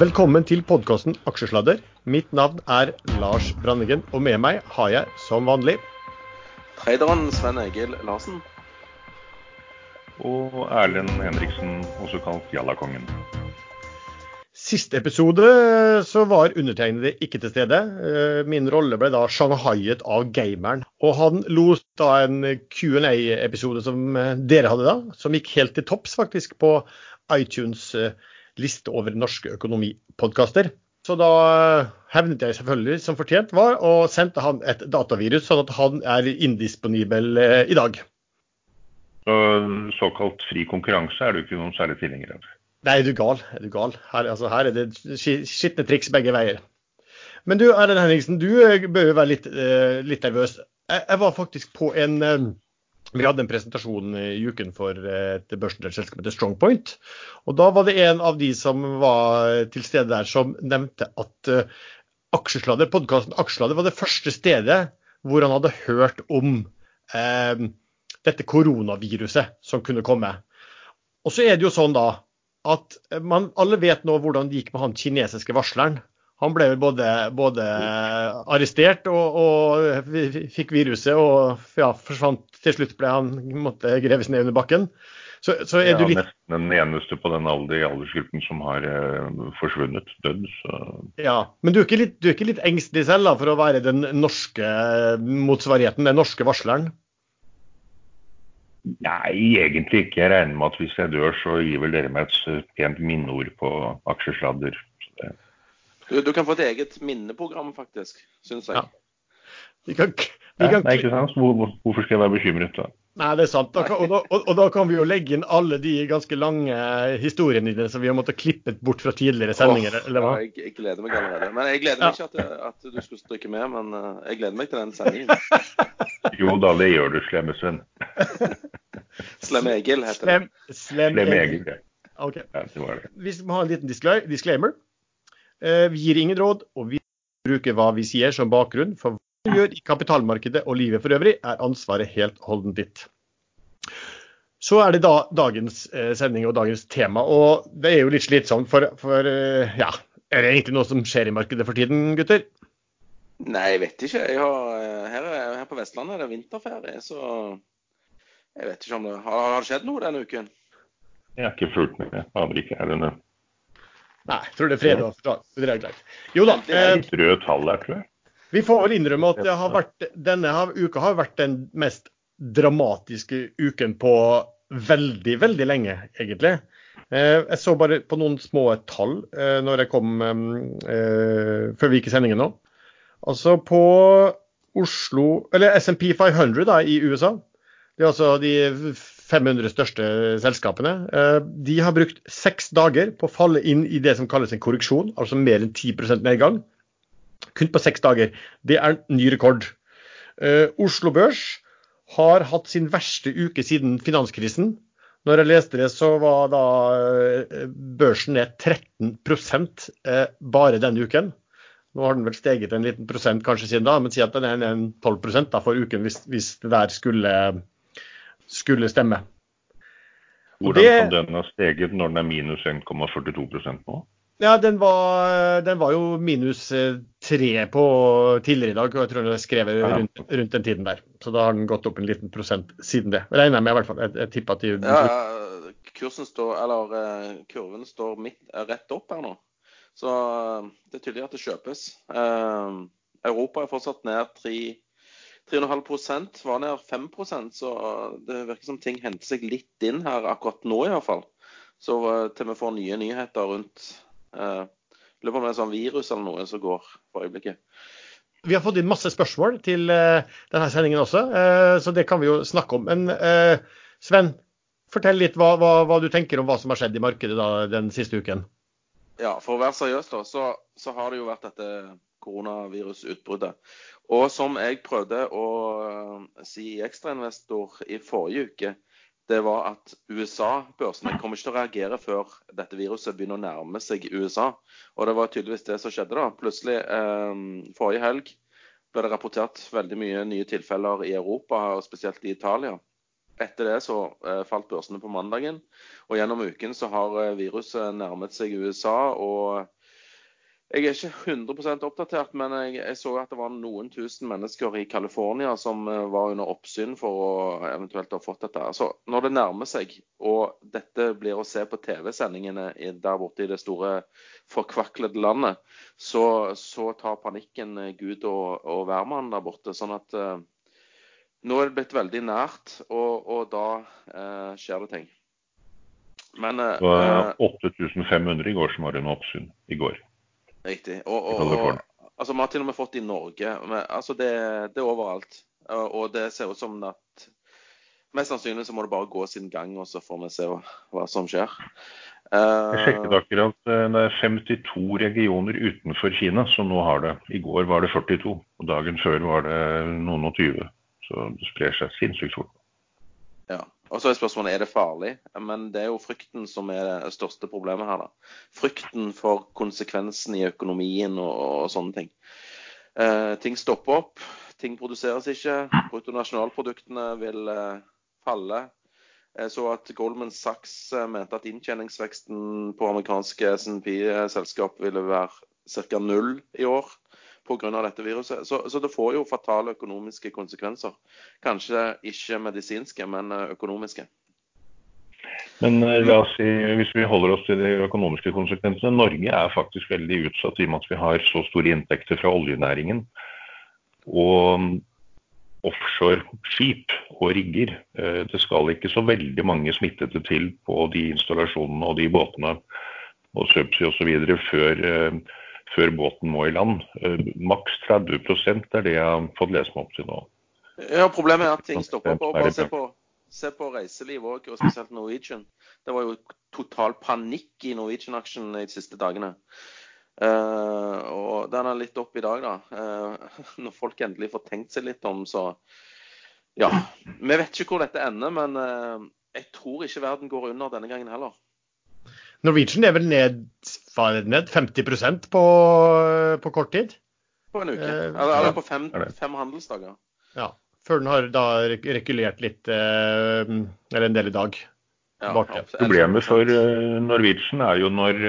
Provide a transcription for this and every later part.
Velkommen til podkasten Aksjesladder. Mitt navn er Lars Brandegen, og med meg har jeg som vanlig Traderen Sven Egil Larsen. Og Erlend Henriksen, også kalt Jallakongen. Siste episode så var undertegnede ikke til stede. Eh, Min rolle ble da shanghaiet av gameren. Og han lot da en Q&A-episode som eh, dere hadde da, som gikk helt til topps faktisk på iTunes eh, liste over norske økonomipodkaster. Så da eh, hevnet jeg selvfølgelig som fortjent var, og sendte han et datavirus, sånn at han er indisponibel eh, i dag. Så såkalt fri konkurranse er du ikke noen særlig tilhenger av. Nei, er du gal? Er du gal? Her, altså, her er det ski- skitne triks begge veier. Men du Erlend Henriksen, du eh, bør jo være litt, litt nervøs. Jeg, jeg var faktisk på en Vi hadde en presentasjon i uken for eh, et børsnotert selskap som Strongpoint. Og da var det en av de som var til stede der, som nevnte at eh, Aksjesladder, podkasten Aksjesladder var det første stedet hvor han hadde hørt om eh, dette koronaviruset som kunne komme. Og så er det jo sånn da at man alle vet nå hvordan det gikk med han kinesiske varsleren. Han ble vel både, både arrestert og, og fikk viruset og ja, forsvant. Til slutt ble han måtte greves ned under bakken. Så, så er ja, du litt nesten den eneste på den alder aldersgruppen som har eh, forsvunnet, dødd. Så Ja, men du er litt, du er ikke litt engstelig selv da, for å være den norske motsvarigheten, den norske varsleren? nei, egentlig ikke. Jeg regner med at hvis jeg dør, så gir vel dere meg et eh, pent minneord på aksjesladder. Så det- Du, du kan få et eget minneprogram, faktisk, syns jeg. Ja. Vi kan, vi kan, nei, ikke sant? Hvor, hvor- hvorfor skal jeg være bekymret da? nei, det er sant. Da, kan- og, da, og, og da kan vi jo legge inn alle de ganske lange historiene dine som vi har måttet klippe bort fra tidligere sendinger. Oh, eller hva? ja, jeg, jeg gleder meg allerede. Men jeg gleder meg ikke at, at du skulle stryke med, men eh, jeg gleder meg til den sendingen. Jo da, det gjør du, slemme Sven. Slem Egil heter det. Slem, slem, Slem Egil. Egil. ja. Ok. Ja, det det. Vi må ha en liten disclaimer. Eh, Vi gir ingen råd, og vi bruker hva vi sier som bakgrunn. For hva vi gjør i kapitalmarkedet og livet for øvrig, er ansvaret helt holdent ditt. Så er det da dagens eh, sending og dagens tema. Og det er jo litt slitsomt, for, for eh, ja, er det egentlig noe som skjer i markedet for tiden, gutter? Nei, jeg vet ikke. Jeg har, her, er- her på Vestlandet er det vinterferie, så jeg vet ikke om det Har, har det skjedd noe denne uken? Jeg har ikke fulgt med. Jeg aner ikke. Er det en Nei, jeg tror det er fredag. Det er. Jo da. Det er Eh, litt rød tall der, tror jeg? Vi får vel innrømme at har vært, denne uka har vært den mest dramatiske uken på veldig, veldig lenge, egentlig. Eh, Jeg så bare på noen små tall eh, når jeg kom eh, før vi gikk i sendingen nå. Altså på Oslo, eller SMP 500 da, i USA, det er altså de 500 største selskapene, eh, de har brukt seks dager på å falle inn i det som kalles en korreksjon, altså mer enn 10% nedgang kun på seks dager. Det er en ny rekord. Eh, Oslo Børs har hatt sin verste uke siden finanskrisen. Når jeg leste det, så var da eh, børsen ned 13 eh, bare denne uken. Nå har den vel steget en liten prosent kanskje siden da, men si at den er ned en 12 da for uken hvis, hvis det der skulle, skulle stemme. Hvordan det- kan den ha steget når den er minus 1,42% nå? Ja, den var, den var jo minus eh, tre på tidligere i dag, og jeg tror jeg skrev rundt, rundt den tiden der. Så da har den gått opp en liten prosent siden det. Regner jeg med i hvert fall. Jeg, jeg tipper at de Ja, kursen står, eller eh, kurven står midt, eh, rett opp her nå. Så eh, det er tydelig at det kjøpes. Eh, Europa er fortsatt ned 3 3,5 var ned 5 så det virker som ting henter seg litt inn her akkurat nå i hvert fall. Så eh, til vi får nye nyheter rundt eh, Lurer på om det er sånn virus eller noe som går for øyeblikket. Vi har fått inn masse spørsmål til eh, denne sendingen også, eh, så det kan vi jo snakke om. Men eh, Sven, fortell litt hva, hva, hva du tenker om hva som har skjedd i markedet da, den siste uken. Ja, for å være seriøs, da, så, så har det jo vært dette koronavirusutbruddet. Og som jeg prøvde å eh, si i Ekstrainvestor i forrige uke, det var at USA-børsene kommer ikke til å reagere før dette viruset begynner å nærme seg USA. Og det var tydeligvis det som skjedde da. Plutselig, eh, forrige helg, ble det rapportert veldig mye nye tilfeller i Europa, og spesielt i Italia. Etter det så eh, falt børsene på mandagen, og gjennom uken så har eh, viruset nærmet seg USA. og Jeg er ikke 100% oppdatert, men jeg, jeg, så at det var noen tusen mennesker i California som eh, var under oppsyn for å eventuelt ha fått dette. Så når det nærmer seg, og dette blir å se på TV-sendingene der borte i det store forkvaklede landet, så, så tar panikken eh, Gud og, og hvermann der borte. Sånn at eh, nå er det blitt veldig nært, og, og da eh, skjer det ting. Men eh, Det var 8500 i går som var under oppsyn i går. Riktig. Og, og, og altså, vi har til og med fått i Norge. Men, altså, det, det, er overalt. Og det ser ut som at Mest sannsynlig så må det bare gå sin gang, og så får vi se hva, som skjer. Jeg sjekket akkurat. Eh, det er 52 regioner utenfor Kina som nå har det. I går var det 42, og dagen før var det noen og 20. Så det sprer seg sinnssykt fort. Ja. Og så er spørsmålet er det farlig. Men det er jo frykten som er det største problemet her. da. Frykten for konsekvensen i økonomien og, og sånne ting. Eh, ting stopper opp, ting produseres ikke. Bruttonasjonalproduktene vil eh, falle. Jeg så at Goldman Sachs eh, mente at inntjeningsveksten på amerikanske SNP-selskap ville være ca. null i år pga. dette viruset. Så, så, det får jo fatale økonomiske konsekvenser. Kanskje ikke medisinske, men eh, økonomiske. Men eh, la oss si, hvis vi holder oss til de økonomiske konsekvensene. Norge er faktisk veldig utsatt i og med at vi har så store inntekter fra oljenæringen. Og mm, offshore skip og rigger. Eh, det skal ikke så veldig mange smittede til på de installasjonene og de båtene og subsea osv. før før båten må i land. Eh, maks 30 er det jeg har fått lese meg opp til nå. Ja, Problemet er at ting stopper opp. Bare se på, se på reiseliv òg, og spesielt Norwegian. Det var jo total panikk i Norwegian-aksjen de siste dagene. Uh, og den er litt opp i dag, da. Uh, når folk endelig får tenkt seg litt om, så Ja. Vi vet ikke hvor dette ender, men uh, jeg tror ikke verden går under denne gangen heller. Norwegian er vel ned, ned 50% på, på kort tid? På en uke. Eh, eller på fem, fem, handelsdager. Ja. Før den har da rekulert litt, eh, eller en del i dag. Ja, Problemet for eh, Norwegian er jo når,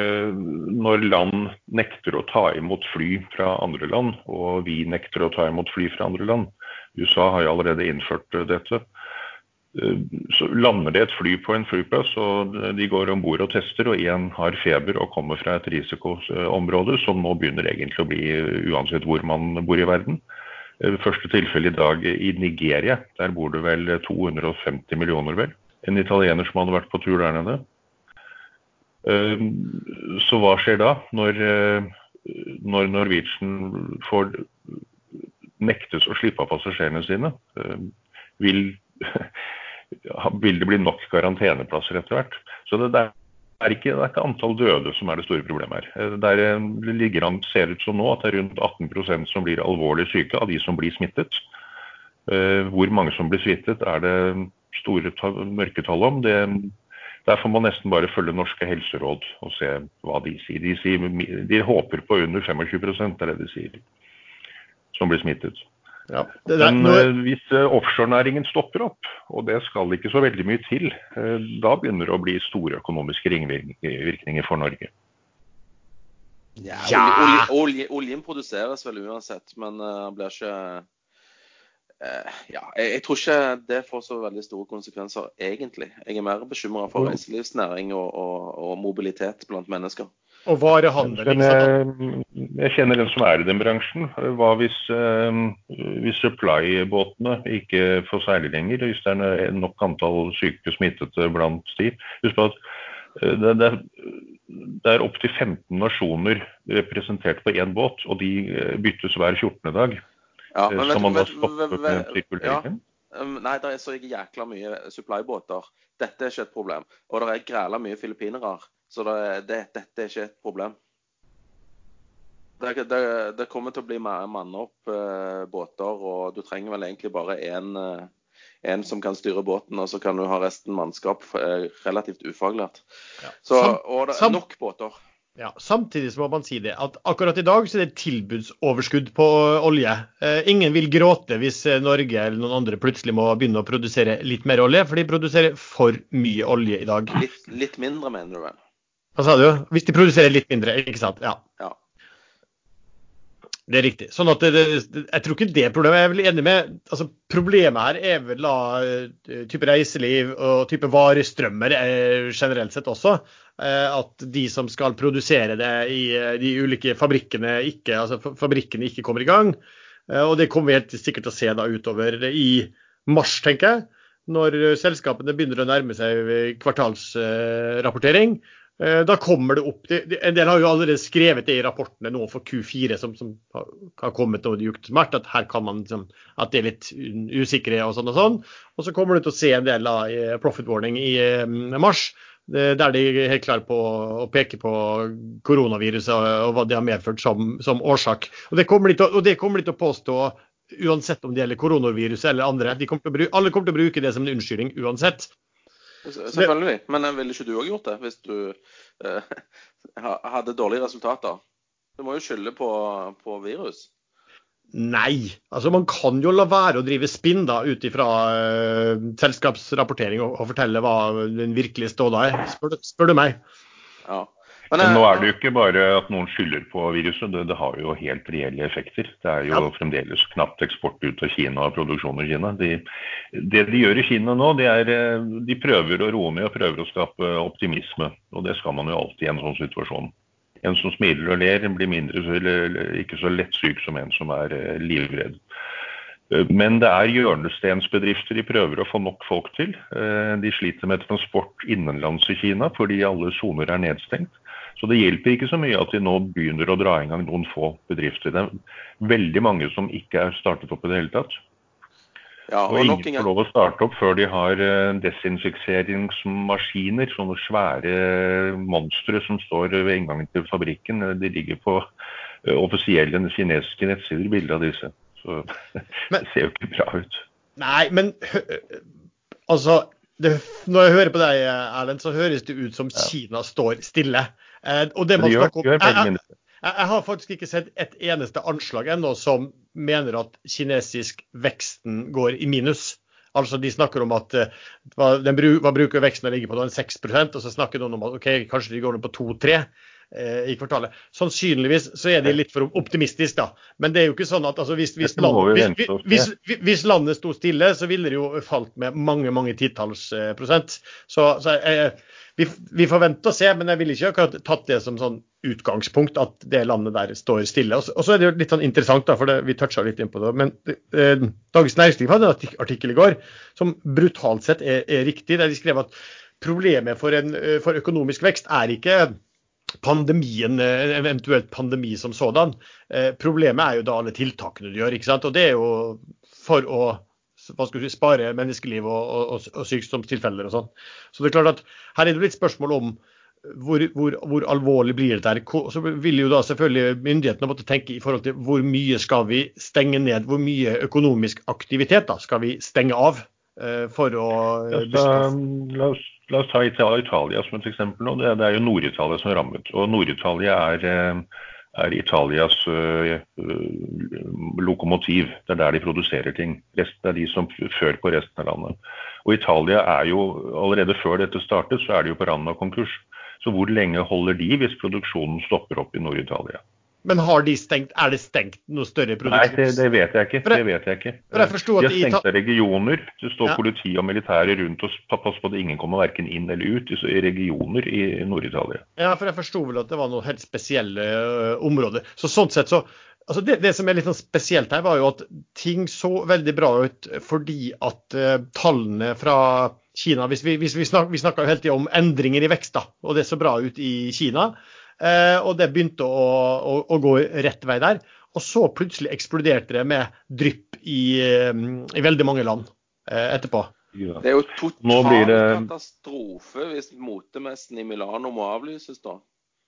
når, land nekter å ta imot fly fra andre land, og vi nekter å ta imot fly fra andre land. USA har jo allerede innført dette. Eh, så lander det et fly på en flyplass, og de går om bord og tester, og én har feber og kommer fra et risikoområde, som nå begynner egentlig å bli uansett hvor man bor i verden. Eh, første tilfelle i dag i Nigeria. Der bor det vel 250 millioner, vel. En italiener som hadde vært på tur der nede. Eh, så hva skjer da, når, når Norwegian får nektes å slippe av passasjerene sine? Vil vil det bli nok karanteneplasser etter hvert. Så det, det, er ikke, det, er ikke, antall døde som er det store problemet her. Der eh, det ligger an, ser ut som nå at det er rundt 18% som blir alvorlig syke av de som blir smittet. Eh, hvor mange som blir smittet er det store mørketall om. Det, der får man nesten bare følge norske helseråd og se hva de sier. De, sier, de håper på under 25 det er det de sier, som blir smittet. Ja. Det, det, Men når... Eh, hvis eh, offshorenæringen stopper opp, og det skal ikke så veldig mye til, eh, da begynner det å bli store økonomiske ringvirkninger for Norge. Ja, olje, olje, oljen produseres vel uansett, men uh, blir ikke uh, Ja, jeg, jeg, tror ikke det får så veldig store konsekvenser, egentlig. Jeg er mer bekymra for reiselivsnæring og, og, og mobilitet blant mennesker. Og varehandel. Men jeg, jeg kjenner den som er i den bransjen. Hva hvis, uh, hvis supply-båtene ikke får seile lenger? Hvis det er nok antall syke smittede blant de? Husk på at det, det, det er opptil 15 nasjoner representert på én båt, og de byttes hver 14. dag. Ja, men vet, man da stoppe Ja. Um, nei, det er så jækla mye supply-båter. Dette er ikke et problem. Og det er græla mye filippinere så det, det, dette er ikke et problem. Det, det, det kommer til å bli manne opp eh, båter, og du trenger vel egentlig bare én en som kan styre båten, og så kan du ha resten mannskap eh, relativt ufaglært. Ja. Så, og det er nok båter. Ja, Samtidig må man si det, at akkurat i dag så er det tilbudsoverskudd på olje. Eh, ingen vil gråte hvis eh, Norge eller noen andre plutselig må begynne å produsere litt mer olje, for de produserer for mye olje i dag. Litt, litt mindre, mener du vel? Hva sa du? Hvis de produserer litt mindre, ikke sant? Ja. ja. Det er riktig. Sånn at det, det, jeg tror ikke det er problemet. Jeg er vel enig med altså Problemet her er vel da eh, type reiseliv og type varestrømmer eh, generelt sett også. Eh, at de som skal produsere det i de ulike fabrikkene, ikke, altså fabrikkene ikke kommer i gang. Og det kommer vi helt sikkert til å se da utover i mars, tenker jeg. Når selskapene begynner å nærme seg kvartalsrapportering. Eh, da kommer det opp En del har jo allerede skrevet det i rapportene nå for Q4 som, som har kommet over smert, at her kan man liksom, at det er litt usikre og sånn og sånn. Og så kommer du til å se en del av profit warning i mars, der de er helt klare på å peke på koronaviruset og hva det har medført som, som årsak. Og og det kommer de til å påstå uansett om det gjelder koronaviruset eller andre. Kommer bruke, alle kommer til å bruke det som en unnskyldning uansett. Selvfølgelig. Men ville ikke du òg gjort det hvis du eh, hadde dårlige resultater? Du må jo skylde på, på, virus. Nei. Altså Man kan jo la være å drive spinn da, ut ifra eh, selskapsrapportering og, og, fortelle hva den virkelige ståda er, spør, spør du meg. Ja. Men, Men, nå er det jo ikke bare at noen skylder på viruset, det, det har jo helt reelle effekter. Det er jo ja. fremdeles knapt eksport ut av Kina og produksjon i Kina. De, det de gjør i Kina nå, det er eh, de prøver å roe ned og prøver å skape optimisme. Og det skal man jo alltid i en sånn situasjon. En som smiler og ler, blir mindre, ikke så lettsyk som en som er eh, livredd. Eh, men det er hjørnestensbedrifter de prøver å få nok folk til. De sliter med transport innenlands i Kina fordi alle soner er nedstengt. Så det hjelper ikke så mye at de nå begynner å dra i gang noen få bedrifter. Det er veldig mange som ikke er startet opp i det hele tatt. Ja, og, og ingen får lov å starte opp før de har eh, desinfiseringsmaskiner. Sånne svære monstre som står ved inngangen til fabrikken. De ligger på eh, offisielle kinesiske nettsider, bilder av disse. Så men, det ser jo ikke bra ut. Nei, men altså det, Når jeg hører på deg, Erlend, så høres det ut som Kina står stille. Eh, og det man snakker om, jeg, jeg, jeg, har faktisk ikke sett et eneste anslag ennå som mener at kinesisk veksten går i minus. Altså De snakker om at uh, den bru, hva bruker veksten å ligge på, En 6% og så snakker noen om at ok, kanskje de går ned på 2-3 uh, eh, i kvartalet. Sannsynligvis så er de litt for optimistiske, da. Men det er jo ikke sånn at altså, hvis, hvis, land, hvis, hvis, landet sto stille, så ville det jo falt med mange mange titalls uh, prosent. Så, så jeg, vi, vi, får vente og se, men jeg ville ikke akkurat tatt det som sånn utgangspunkt at det landet der står stille. Og så er det jo litt sånn interessant, da, for det, vi toucha litt inn på det. Men eh, Dagens Næringsliv hadde en artikkel i går som brutalt sett er, er riktig. der de skrev at problemet for, en, eh, for økonomisk vekst er ikke pandemien, eh, eventuelt pandemi som sådan. Eh, problemet er jo da alle tiltakene du gjør. ikke sant? Og det er jo for å hva skal du si, spare menneskeliv og, og, og sykdomstilfeller og sånn. Så det er klart at her er det litt spørsmål om hvor, hvor, hvor, alvorlig blir dette? Så vil jo da selvfølgelig myndighetene måtte tenke i forhold til hvor mye skal vi stenge ned? Hvor mye økonomisk aktivitet da skal vi stenge av uh, for å ja, la, oss, la, oss, ta Italia som et eksempel. nå. Det, er jo Nord-Italia som er rammet. Og Nord-Italia er uh, er Italias uh, lokomotiv. Det er der de produserer ting. Resten er de som før på resten av landet. Og Italia er jo, allerede før dette startet, så er de jo på randen av konkurs. Så hvor lenge holder de hvis produksjonen stopper opp i Nord-Italia? Men har de stengt, er det stengt noe større produksjon? Nei, det, det, vet jeg ikke. Det vet jeg ikke. For jeg de har stengt regioner. Det står ja. politi og militære rundt og passer på at ingen kommer verken inn eller ut i regioner i Nord-Italia. Ja, for jeg forsto vel at det var noen helt spesielle uh, områder. Så sånn sett så altså det, det, som er litt sånn spesielt her, var jo at ting så veldig bra ut fordi at uh, tallene fra Kina hvis Vi, hvis vi, snak, vi snakka hele tida om endringer i vekst, da, og det så bra ut i Kina. Eh, og det begynte å, å, å, gå rett vei der. Og så plutselig eksploderte det med drypp i, eh, i veldig mange land eh, etterpå. Det er jo total det... katastrofe hvis motemessen i Milano må avlyses, da.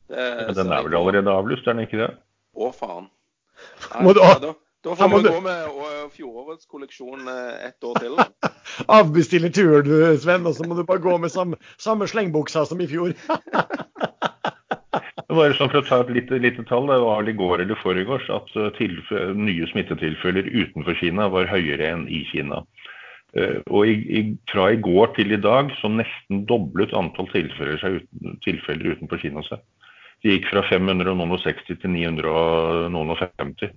Det, den er vel allerede avlyst, er den ikke det? Å, faen. Nei, da, da, da, får vi gå med fjorårets kolleksjon ett år til. Avbestille turen, Sven, og så må du bare gå med samme, samme slengbuksa som i fjor. Bare sånn for å ta et lite, lite tall, det var i går eller foregårs at uh, nye smittetilfeller utenfor Kina var høyere enn i Kina. Uh, og i, i, fra i går til i dag så nesten doblet antall tilfeller, uten, tilfeller utenfor Kina seg. Det gikk fra 560 til 950.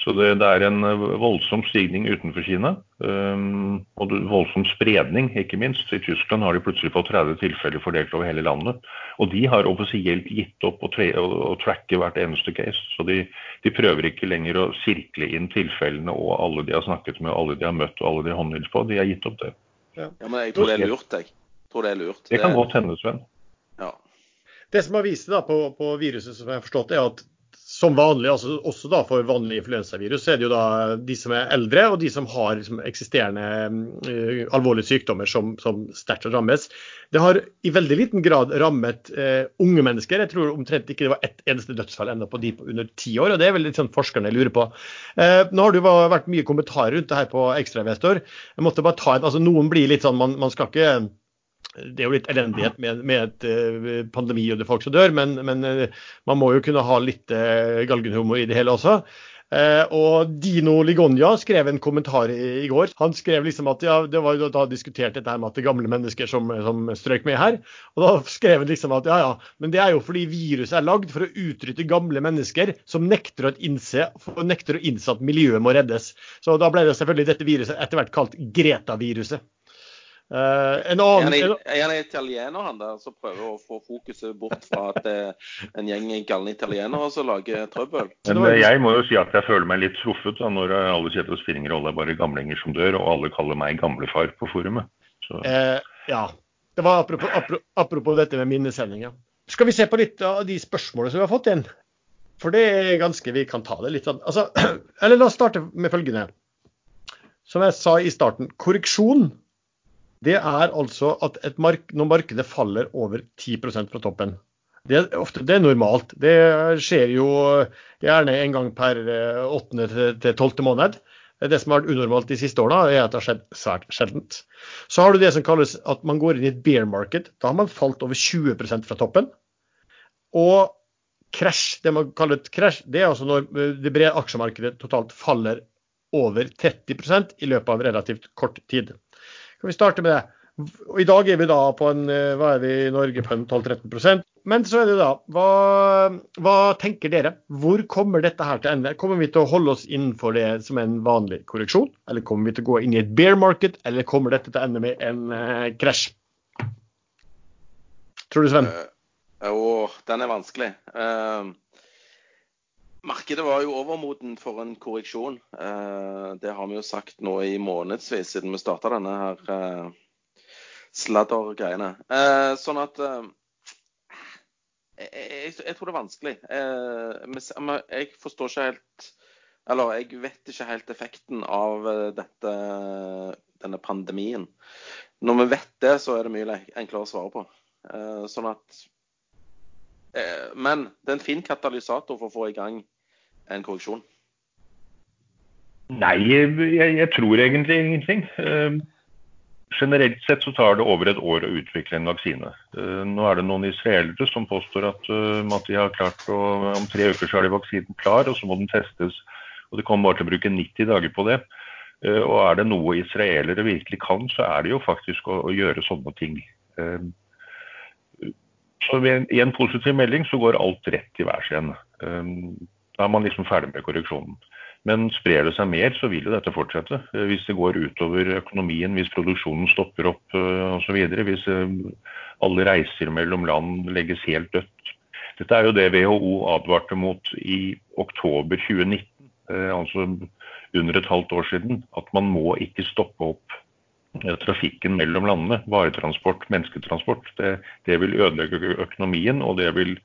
Så det, det, er en eh, voldsom stigning utenfor Kina. Um, og voldsom spredning, ikke minst. I Tyskland har de plutselig fått 30 tilfeller fordelt over hele landet. Og de har offisielt gitt opp å, å tracke hvert eneste case. Så de, de, prøver ikke lenger å sirkle inn tilfellene og alle de har snakket med, alle de har møtt og alle de har håndhilst på. De har gitt opp det. Ja. ja, Men jeg tror det er lurt, jeg. Tror det er lurt. Det kan godt hende, Sven. Ja. Det som har vist seg på, på viruset, som jeg har forstått, er at som vanlig, altså også da for vanlig influensavirus, så er det jo da de som er eldre og de som har liksom, eksisterende uh, alvorlige sykdommer som, som sterkt rammes. Det har i veldig liten grad rammet uh, unge mennesker. Jeg tror omtrent ikke det var ett eneste dødsfall ennå på de på under ti år. og Det er vel litt sånn forskerne lurer på. Uh, nå har det jo vært mye kommentarer rundt det her på Ekstrainvestor. Jeg måtte bare ta en, altså Noen blir litt sånn, man, man skal ikke det er jo litt elendighet med, med et uh, pandemi og det folk som dør, men, men uh, man må jo kunne ha litt uh, galgenhumor i det hele også. Og Dino Ligonja skrev en kommentar i, går. Han skrev liksom at ja, det var jo da diskutert dette med at det gamle mennesker som, som, strøk med her. Og da skrev han liksom at ja, ja, men det er jo fordi viruset er lagd for å utrydde gamle mennesker som nekter å, innse, nekter å innse at miljøet må reddes. Så da ble det selvfølgelig dette viruset etter hvert kalt Greta-viruset. Uh, en annen, er, han, er italiener, han der, som prøver å få fokuset bort fra at det er en gjeng galne italienere som lager trøbbel? Men eh, jeg må jo si at jeg føler meg litt truffet da, når alle Kjetil Spinningrolle er bare gamlinger som dør, og alle kaller meg gamlefar på forumet. Uh, ja. Det var apropos, apropos, apropos dette med minnesendinga. Skal vi se på litt av de spørsmålene som vi har fått inn? For det er ganske Vi kan ta det litt sånn altså, Eller la oss starte med følgende. Som jeg sa i starten. Korreksjon det er altså at mark når markedet faller over 10% fra toppen. Det er, ofte, det er normalt. Det skjer jo gjerne en gang per 8. Eh, til 12. måned. Det som har vært unormalt de siste årene, er at det har skjedd svært sjeldent. Så har du det som kalles at man går inn i et bear market. Da har man falt over 20% fra toppen. Og crash, det man kaller et crash, det er altså når det brede aksjemarkedet totalt faller over 30% i løpet av relativt kort tid. Skal vi starte med det? I dag er vi da på en eh, hva er vi i Norge på en 12-13 Men så er det da hva, hva, tenker dere? Hvor kommer dette her til ende? Kommer vi til å holde oss innenfor det som er en vanlig korreksjon? Eller kommer vi til å gå inn i et bear market? Eller kommer dette til å ende med en uh, krasj? Tror du, Sven? Uh, jo, den er vanskelig. Uh, Markedet var jo overmoden for en korreksjon. Eh, det har vi jo sagt nå i månedsvis siden vi starta denne her eh, sladdergreiene. Eh, sånn at jeg, tror det er vanskelig. Jeg forstår ikke helt Eller jeg vet ikke helt effekten av dette, denne pandemien. Når vi vet det, så er det mye enklere å svare på. Sånn at men det er en fin katalysator for å få i gang en korreksjon. Nei, jeg, jeg tror egentlig ingenting. Uh, generelt sett så tar det over et år å utvikle en vaksine. Uh, nå er det noen israelere som påstår at, at de har klart å, om tre uker så er de vaksinen klar, og så må den testes. Og De kommer bare til å bruke 90 dager på det. og er det noe israelere virkelig kan, så er det jo faktisk å, å gjøre sånne ting. Så I en positiv melding så går alt rett i værs igjen. Da er man liksom ferdig med korreksjonen. Men sprer det seg mer, så vil jo dette fortsette. Hvis det går utover økonomien, hvis produksjonen stopper opp osv. Hvis alle reiser mellom land legges helt dødt. Dette er jo det WHO advarte mot i oktober 2019, altså under et halvt år siden. At man må ikke stoppe opp trafikken mellom landene. Varetransport, mennesketransport. Det, det vil ødelegge økonomien, og det vil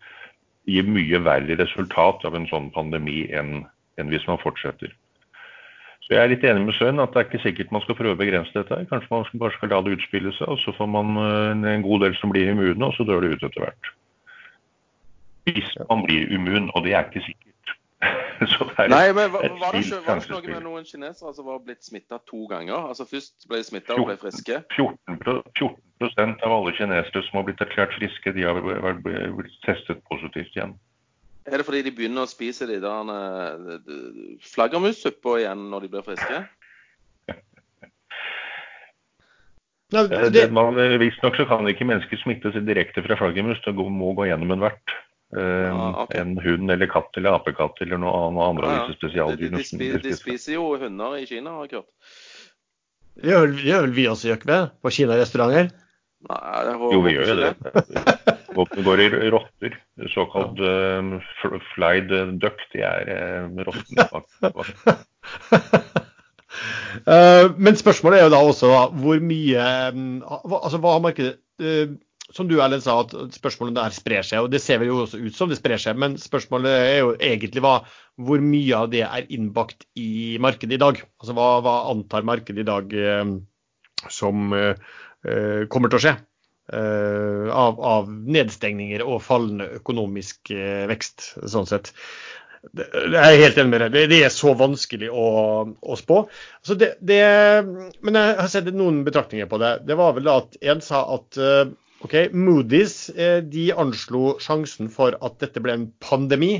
gi mye verre resultat av en sånn pandemi enn, enn hvis man fortsetter. Så Jeg er litt enig med Søren at det er ikke sikkert man skal prøve å begrense dette. Kanskje man bare skal la det utspille seg, og så får man en god del som blir immune, og så dør det ut etter hvert. Hvis man blir immun, og det er ikke sikkert. Nei, men var, var, det ikke, var det noe med noen kinesere som var blitt smitta to ganger? Altså Først ble de smitta og ble friske? 14, 14 av alle kinesere som har blitt erklært friske, de har blitt testet positivt igjen. Er det fordi de begynner å spise de der eh, flaggermussuppa igjen når de blir friske? Nei, det... Visstnok så kan ikke mennesker smittes direkte fra flaggermus. Det må gå gjennom en vert. Uh, ja, okay. En hund eller katt eller apekatt eller noe, annet. andre ja. disse spesialdyrene. De, de, de, spiser jo hunder i Kina, har jeg hørt. Det gjør, vel vi også, gjør ikke det? På Kina-restauranter? Jo, vi gjør jo det. Det går i rotter. Såkalt uh, flied duck. De er uh, rottene, bak. uh, men spørsmålet er jo da også hvor mye Altså hva har markedet uh, som du Erlend sa, at spørsmålet der sprer seg. og Det ser vel jo også ut som det sprer seg. Men spørsmålet er jo egentlig hva, hvor mye av det er innbakt i markedet i dag. Altså Hva, hva antar markedet i dag eh, som eh, kommer til å skje? Eh, av, av, nedstengninger og fallende økonomisk eh, vekst, sånn sett. Jeg er helt enig med deg. Det, er så vanskelig å, å spå. Altså det, det, men jeg har sett noen betraktninger på det. Det var vel at en sa at uh, Ok, Moody's eh, de anslo sjansen for at dette ble en pandemi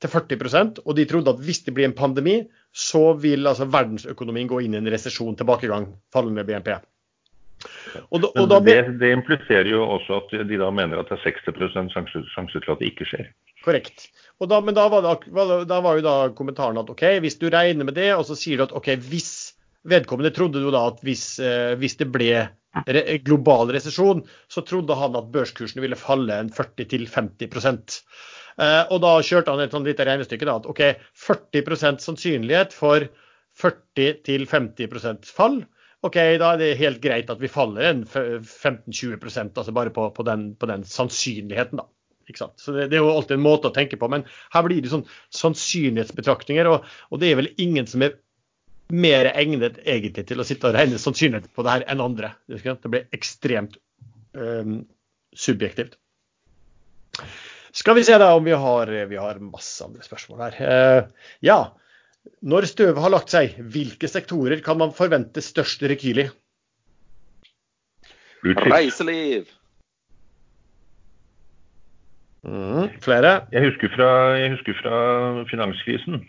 til 40% og de trodde at hvis det blir en pandemi, så vil altså verdensøkonomien gå inn i en resesjon, tilbakegang, fallende BNP. Og da, og da, det, det, impliserer jo også at de da mener at det er 60 sjanse, sjanse til at det ikke skjer. Korrekt. Da, men da var, det, da var, jo da kommentaren at OK, hvis du regner med det, og så sier du at OK, hvis vedkommende trodde jo da at hvis, eh, hvis det ble global resesjon, så trodde han at børskursene ville falle en 40-50 eh, Og da kjørte han et sånn lite regnestykke da, at OK, 40% sannsynlighet for 40-50% fall. OK, da er det helt greit at vi faller en 15-20% altså bare på, på, den, på, den, sannsynligheten, da. Ikke sant? Så det, det, er jo alltid en måte å tenke på, men her blir det sånn sannsynlighetsbetraktninger. Og, og det er vel ingen som er mer egnet egentlig til å sitte og regne sannsynlighet på det her enn andre. Det blir ekstremt um, subjektivt. Skal vi se da om vi har, vi har masse andre spørsmål her. Uh, ja, når støvet har lagt seg, hvilke sektorer kan man forvente størst rekyl i? Reiseliv. Mm, flere? Jeg husker, fra, jeg husker fra finanskrisen.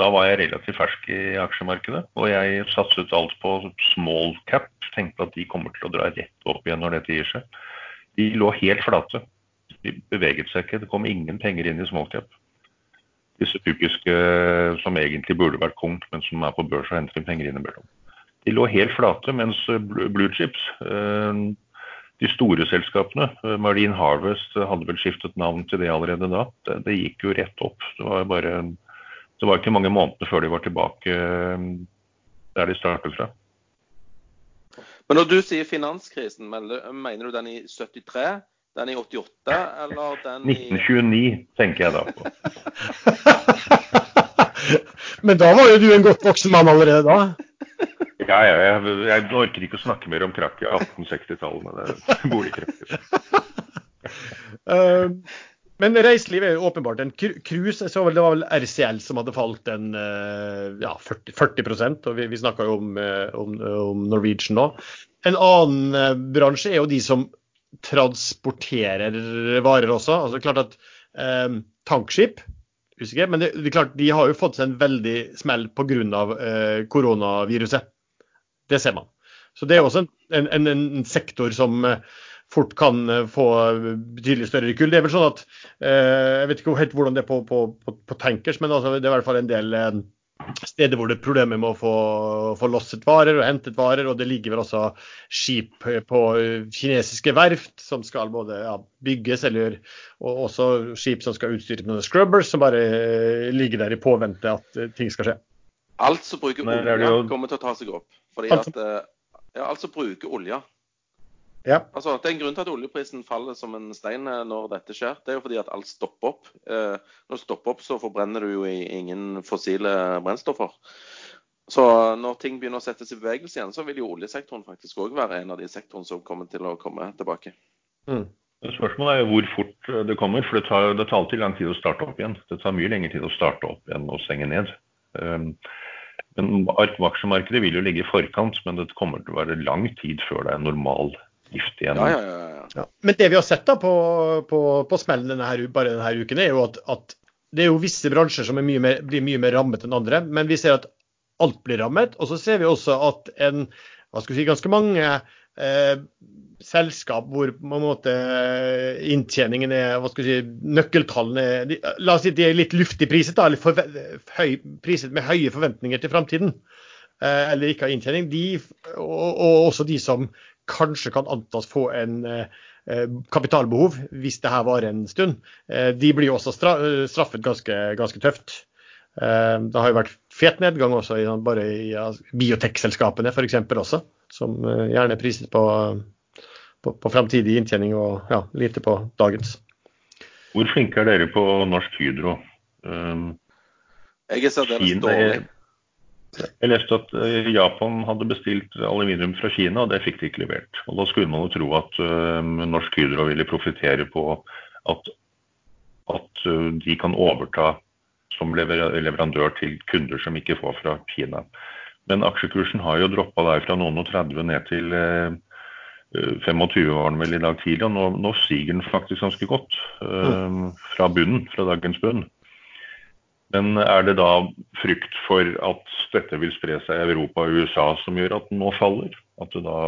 Eh, da var jeg relativt fersk i aksjemarkedet, og jeg satset alt på small cap. Tenkte at de kommer til å dra rett opp igjen når dette gir seg. De lå helt flate. De beveget seg ikke. Det kom ingen penger inn i small cap. Disse typiske som egentlig burde vært kongt, men som er på børs og henter penger innimellom. De lå helt flate, mens blue chips, eh, de store selskapene, eh, Marine Harvest hadde vel skiftet navn til det allerede da, det, det gikk jo rett opp. Det var bare det var ikke mange måneder før de var tilbake eh, der de startet fra. Men når du sier finanskrisen, mener du den i 73, den i 88 eller den i 1929 tenker jeg da på. Men da var jo du en godt voksen mann allerede da? Ja, ja jeg, jeg, orker ikke å snakke mer om krakk i 1860-tallet. Det bor ikke riktig. Men reiseliv er jo åpenbart en cruise. Det var vel RCL som hadde falt en eh, ja, 40, 40 og vi, vi snakka jo om, eh, om, om, Norwegian nå. En annen eh, bransje er jo de som transporterer varer også. Altså klart at eh, Tankskip usikker, men det, det, klart, de har jo fått seg en veldig smell pga. Eh, koronaviruset. Det ser man. Så det er også en, en, en sektor som eh, fort kan eh, få betydelig større kull. Det er vel sånn at eh, Jeg vet ikke helt hvordan det er på, på, på, på tankers, men altså, det er i hvert fall en del eh, steder hvor det er problemer med å få, få losset varer og hentet varer. Og det ligger vel også skip på kinesiske verft som skal både ja, bygges, eller, og også skip som skal utstyres med scrubbers, som bare ligger der i påvente at ting skal skje. Alt som bruker olje, kommer til å ta seg opp. Fordi at, ja, alt som bruker olje ja. Altså, det er en grunn til at oljeprisen faller som en stein eh, når dette skjer. Det er jo fordi at alt stopper opp. Eh, når det stopper opp, så forbrenner du jo ingen fossile brennstoffer. Så når ting begynner å settes i bevegelse igjen, så vil jo oljesektoren faktisk òg være en av de sektorene som kommer til å komme tilbake. Mm. Spørsmålet er jo hvor fort det kommer, for det tar, det tar, alltid lang tid å starte opp igjen. Det tar mye lengre tid å starte opp enn å stenge ned. Um, men Aksjemarkedet vil jo ligge i forkant, men det kommer til å være lang tid før det er normal gift igjen. Ja, ja, ja, Men det vi har sett da på, på, på smellen denne, bare denne uken, er jo at, at, det er jo visse bransjer som mye mer, blir mye mer rammet enn andre. Men vi ser at alt blir rammet. Og så ser vi også at en hva skal vi si, ganske mange eh, selskap hvor på en måte inntjeningen er hva skal vi si, nøkkeltallene de, La oss si de er litt luftig priset, da, eller høy, priset med høye forventninger til framtiden. Eh, eller ikke har inntjening. De, og, og, også de som kanskje kan antas få en eh, kapitalbehov hvis det her varer en stund, eh, de blir også straffet ganske, ganske tøft. Eh, det har jo vært fet nedgang også i, bare i ja, biotekselskapene f.eks. også, som eh, gjerne er priset på, på, på framtidig inntjening og ja, lite på dagens. Hvor flinke er dere på Norsk Hydro? Um, jeg er særdeles dårlig. Jeg leste at Japan hadde bestilt aluminium fra Kina, og det fikk de ikke levert. Og Da skulle man jo tro at uh, Norsk Hydro ville profitere på at, at uh, de kan overta som leverandør til kunder som ikke får fra Kina. Men aksjekursen har jo droppa der fra noen og 30 ned til eh, 25 var den vel i dag tidlig, og nå, nå stiger den faktisk ganske godt eh, fra bunnen, fra dagens bunn. Men er det da frykt for at dette vil spre seg i Europa og USA som gjør at den nå faller? At da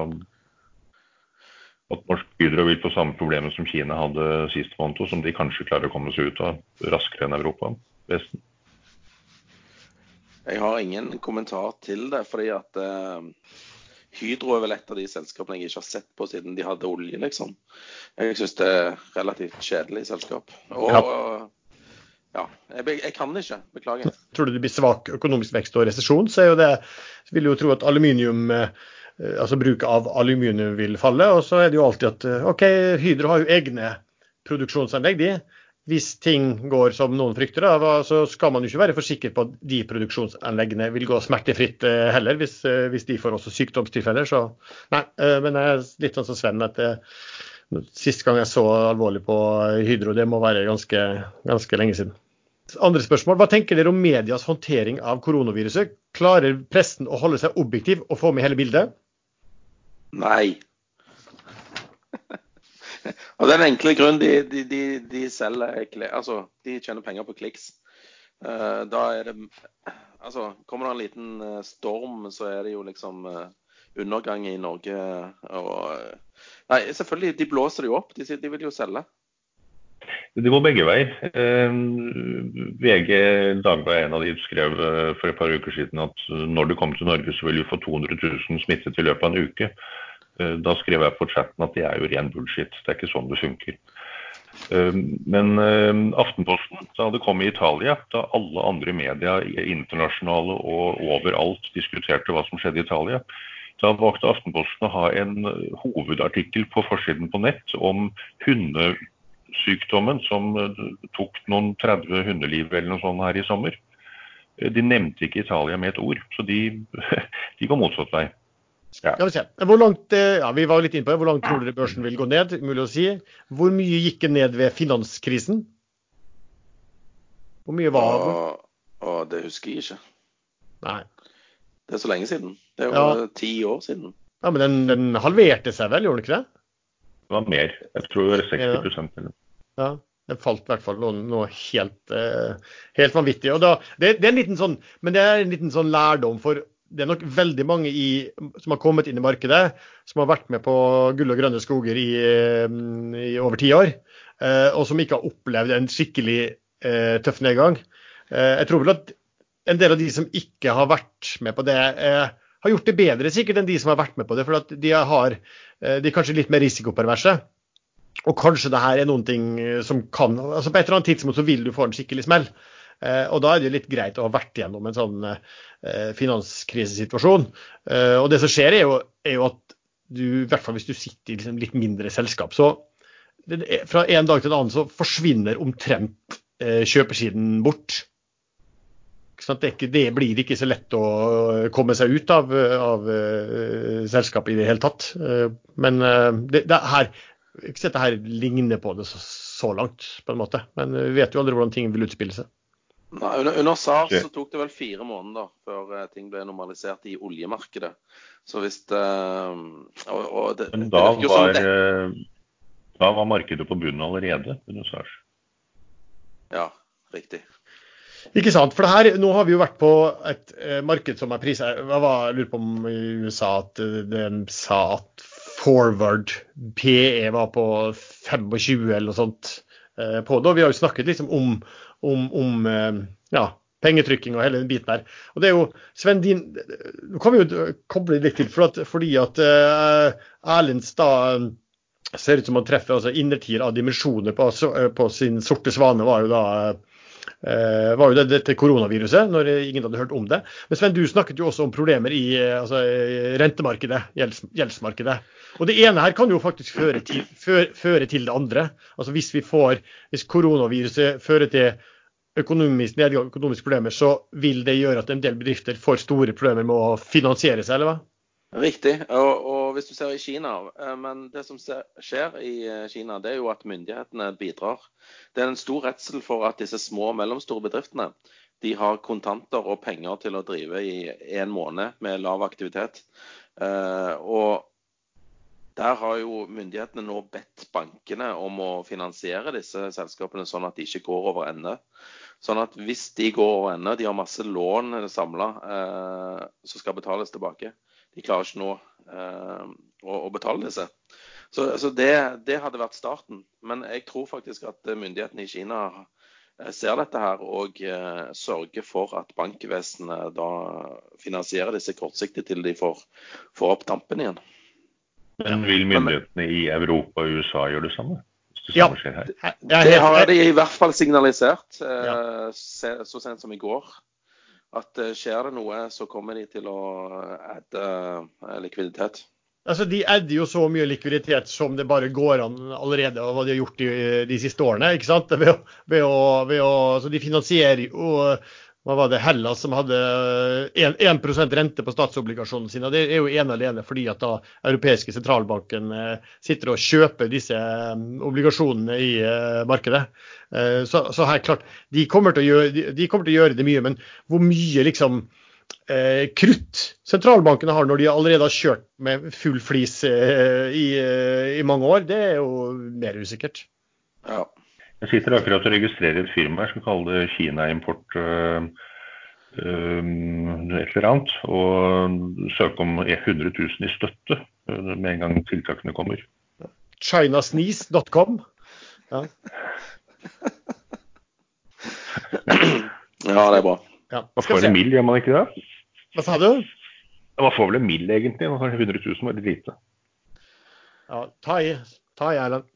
at Norsk Hydro vil få samme problemer som Kina hadde sist måned, som de kanskje klarer å komme seg ut av raskere enn Europa? Vesten? Jeg har ingen kommentar til det, fordi at uh, Hydro er vel et av de selskapene jeg ikke har sett på siden de hadde olje, liksom. Jeg syns det er relativt kjedelig selskap. Og ja. Ja jeg, jeg, kan ikke. Beklager. Tror du det blir svak økonomisk vekst og resesjon, så er jo det vil jo tro at aluminium eh, altså bruket av aluminium vil falle. Og så er det jo alltid at eh, OK, Hydro har jo egne produksjonsanlegg, de hvis ting går som noen frykter, da, så skal man jo ikke være for sikker på at de produksjonsanleggene vil gå smertefritt eh, heller, hvis, hvis de får også sykdomstilfeller. Så nei, men jeg er litt sånn som Sven at det, Sist gang jeg så alvorlig på Hydro, det må være ganske, ganske lenge siden. Andre spørsmål. Hva tenker dere om medias håndtering av koronaviruset? Klarer pressen å holde seg objektiv og få med hele bildet? Nei. Av den enkle grunn de, de, de, de selger Altså, de tjener penger på kliks. Uh, da er det Altså, kommer det en liten uh, storm, så er det jo liksom uh, undergang i Norge og Nei, selvfølgelig, de blåser det jo opp. De vil jo selge. Det går begge veier. Eh, VG Dagbladet en av de skrev for et par uker siden at når du kommer til Norge, så vil du få 200 000 smittet i løpet av en uke. Eh, da skrev jeg på chatten at det er jo ren bullshit. Det er ikke sånn det funker. Eh, men eh, Aftenposten, da det kom i Italia, da alle andre media internasjonale og overalt diskuterte hva som skjedde i Italia, da valgte Aftenposten å ha en hovedartikkel på forsiden på nett om hundesykdommen som tok noen 30 hundeliv eller noe sånt her i sommer. De nevnte ikke Italia med et ord, så de, de går motsatt vei. Ja. Hvor langt, eh, ja, vi var litt inne på det. Hvor langt tror dere børsen vil gå ned? Mulig å si. Hvor mye gikk det ned ved finanskrisen? Hvor mye var det? Å, det husker jeg ikke. Nei. Det er så lenge siden. Det er jo ti år siden. Ja, Men den, den, halverte seg vel, gjorde den ikke det? Det var mer. Jeg tror det var 60 eller Ja. Det falt i hvert fall noe, noe helt, uh, helt, vanvittig. Og da, det, det, er en liten sånn, men det er en liten sånn lærdom for det er nok veldig mange i, som har kommet inn i markedet, som har vært med på gull og grønne skoger i, eh, i over ti år, eh, og som ikke har opplevd en skikkelig eh, tøff nedgang. Jeg tror vel at en del av de som ikke har vært med på det, har gjort det bedre sikkert enn de som har vært med på det. For at de, har, de er kanskje litt mer risikoperverse. Og kanskje det her er noen ting som kan altså På et eller annet tidspunkt så vil du få en skikkelig smell. Eh, og Da er det jo litt greit å ha vært gjennom en sånn eh, finanskrisesituasjon. Eh, og det som skjer, er jo, er jo, at du, i hvert fall hvis du sitter i liksom litt mindre selskap, så fra en dag til en annen så forsvinner omtrent kjøpersiden bort. Det, ikke, det, blir ikke så lett å komme seg ut av, av uh, selskapet i det hele tatt. Uh, men uh, det, det, her, ikke dette her ligner på det så, så, langt, på en måte. Men vi vet jo aldri hvordan ting vil utspille seg. Nei, under, under SARS så tok det vel fire måneder før uh, ting ble normalisert i oljemarkedet. Så hvis det, uh, og, og det, Men da, det var, det. Uh, da var markedet på bunnen allerede under SARS? Ja, riktig. Ikke sant. For det her, nå har vi jo vært på et eh, marked som er prisa jeg lurer på om i USA at eh, den sa at forward PE var på 25 eller noe sånt eh, på det. Og vi har jo snakket liksom om, om, om eh, ja, pengetrykking og hele den biten der. Og det er jo, Sven, din, Nå kan vi jo koble litt til, for at, fordi at uh, Erlends da ser ut som han treffer altså innertier av dimensjoner på, på, sin sorte svane, var jo da uh, var jo det, dette koronaviruset, når ingen hadde hørt om det. Men Sven, du snakket jo også om problemer i altså, rentemarkedet, gjelds, gjeldsmarkedet. Og det ene her kan jo faktisk føre til, føre, føre til det andre. Altså Hvis vi får, hvis koronaviruset fører til økonomisk nedgang, økonomiske problemer, så vil det gjøre at en del bedrifter får store problemer med å finansiere seg, eller hva? Riktig. Og, og, hvis du ser i Kina eh, Men det som skjer i eh, Kina, det er jo at myndighetene bidrar. Det er en stor redsel for at disse små og mellomstore bedriftene de har kontanter og penger til å drive i en måned med lav aktivitet. Eh, og der har jo myndighetene nå bedt bankene om å finansiere disse selskapene sånn at de ikke går over ende. Sånn at hvis de går over ende, de har masse lån samla eh, som skal betales tilbake. De klarer ikke nå eh, å, å, betale disse. Så, så det, det, hadde vært starten. Men jeg tror faktisk at myndighetene i Kina eh, ser dette her og eh, sørger for at bankvesenet da finansierer disse kortsiktig til de får, får opp dampen igjen. Men vil myndighetene i Europa og USA gjøre det samme? Ja, det har de i hvert fall signalisert eh, så sent som i går. At eh, skjer det noe, så kommer de til å adde eh, likviditet. Altså, De adder jo så mye likviditet som det bare går an allerede, og hva de har gjort de, de siste årene. ikke sant? Ved å, ved å, ved å, så De finansierer jo hva var det, Hellas som hadde 1, 1 rente på statsobligasjonene sine. Det er jo ene alene fordi at da europeiske sentralbanken eh, sitter og kjøper disse eh, obligasjonene i eh, markedet. Så, så her, klart, de kommer, gjøre, de kommer, til å gjøre, det mye, men hvor mye liksom eh, krutt sentralbankene har når de allerede har kjørt med full flis eh, i, i, mange år, det er jo mer usikkert. Ja. Jeg sitter akkurat og registrerer et firma som kaller det Kina Import øh, uh, et eller annet, og søker om 100 000 i støtte uh, med en gang tiltakene kommer. Chinasneeze.com. Ja. ja, det er bra. Ja. Man får en mill, gjør man ikke det? Hva sa du? Man får vel en mill, egentlig. Man kanskje 100 000 var litt lite. Ja, ta i. Ta i, Erlend.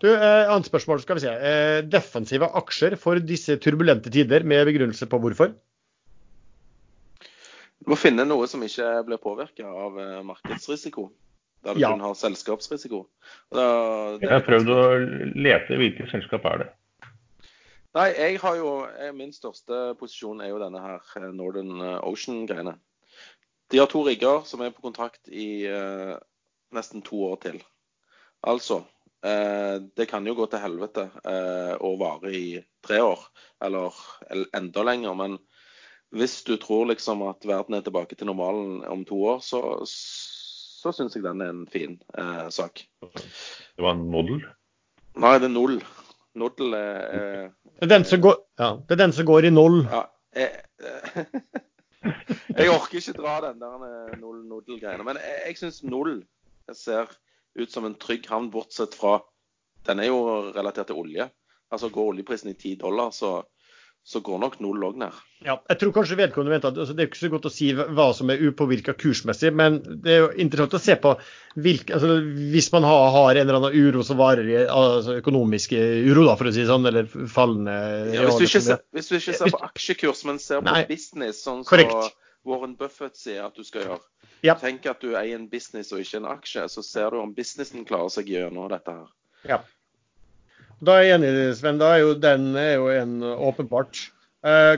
Du, eh, Annet spørsmål. skal vi se. Eh, defensive aksjer for disse turbulente tider, med begrunnelse på hvorfor? Du må finne noe som ikke blir påvirka av eh, markedsrisiko. Der du ja. kun har selskapsrisiko. Da, jeg har prøvd å lete hvilket selskap er det. Nei, jeg har jo, Min største posisjon er jo denne her Northern Ocean-greiene. De har to rigger som er på kontrakt i eh, nesten to år til. Altså Eh, det kan jo gå til helvete eh, og vare i tre år, eller, enda lenger. Men hvis du tror liksom at verden er tilbake til normalen om to år, så, så syns jeg den er en fin eh, sak. Det var en nodel? Nei, det er null. Nodel er, er det, er den som går, ja, det er den som går i null? Ja, jeg, jeg orker ikke dra den der null-nodel-greiene. Men jeg, jeg syns null ser ut som en trygg havn, bortsett fra Den er jo relatert til olje. Altså Går oljeprisen i 10 dollar, så, så går nok null òg ned. Ja, jeg tror kanskje vedkommende venter at altså, Det er ikke så godt å si hva som er upåvirka kursmessig, men det er jo interessant å se på hvilke, altså, hvis man har, har, en eller annen uro som varer i altså, økonomisk uro, da, for å si sånn, eller fallende ja, hvis, du ikke ser, hvis du ikke ser på aksjekurs, men ser på Nei, business, sånn så Warren Buffett sier at du skal gjøre, ja. Tenk at du eier en business og ikke en aksje, så ser du om businessen klarer seg gjennom dette her. Ja. Da er jeg enig, Sven. Da er jo den er jo en åpenbart. Eh,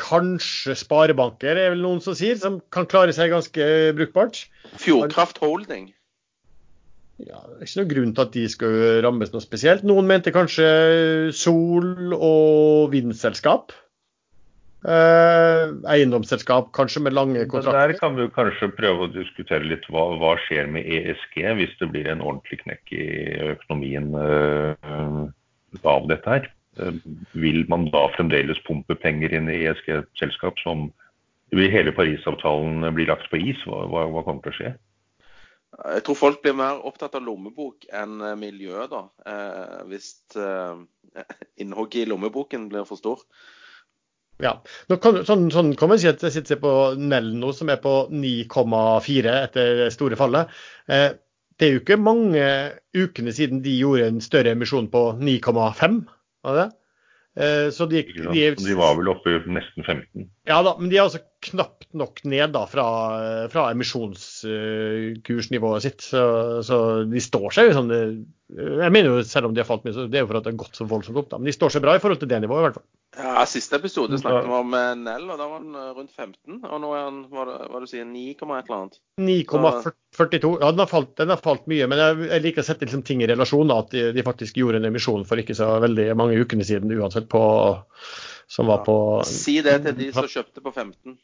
kanskje sparebanker er vel noen som sier, som kan klare seg ganske brukbart. Fjordkraft Holding. Ja, Det er ikke noen grunn til at de skal rammes noe spesielt. Noen mente kanskje Sol og vindselskap. Eh, eiendomsselskap, kanskje med lange kontrakter. Der kan vi kanskje prøve å diskutere litt hva, hva skjer med ESG hvis det blir en ordentlig knekk i økonomien uh, av dette her. Vil man da fremdeles pumpe penger inn i ESG-selskap som vil hele Parisavtalen bli lagt på is? Hva, hva, hva, kommer til å skje? Jeg tror folk blir mer opptatt av lommebok enn miljø, da. hvis innhogget i lommeboken blir for stor. Ja. Kan, sånn, sånn, kan man si at jeg sitter på Nelno, som er på 9,4 etter det store fallet. Eh, det er jo ikke mange ukene siden de gjorde en større emisjon på 9,5. var det? Eh, så de, de, de, var vel oppe i nesten 15? Ja da, men de er altså knapt nok ned da fra, fra emisjonskursnivået sitt. Så, så, de står seg jo sånn Jeg mener jo selv om de har falt mye, så det er jo for at det har gått så voldsomt opp. da, Men de står seg bra i forhold til det nivået i hvert fall. Ja, Siste episode snakket vi om Nell, og da var han rundt 15. Og nå er han hva, hva du sier, 9, et eller annet. 9,42. Ja, den har, falt, den har, falt, mye. Men jeg, liker å sette liksom, ting i relasjon. da, At de, de, faktisk gjorde en emisjon for ikke så veldig mange ukene siden uansett på som var på Si det til de som kjøpte på 15.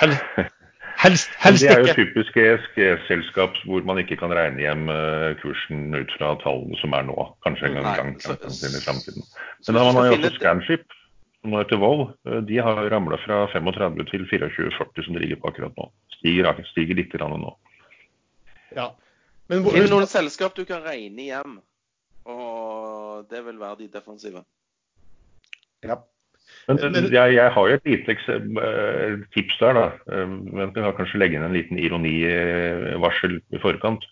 Helst, helst ikke. Det er jo typisk ESG-selskap hvor man ikke kan regne hjem eh, kursen ut fra tallene som er nå. Kanskje en gang, gang i framtiden. Men da har man jo også Scanship, som nå heter Vold. Eh, de har ramla fra 35 til 24,40 som de ligger på akkurat nå. Stiger, stiger litt nå. Ja. Men hvor, er det noen selskap du kan regne hjem? Og det vil være de defensive. Ja. Men, men jeg, jeg, har jo et lite eh, tips der, da. Eh, men jeg kan kanskje legge inn en liten ironivarsel i forkant.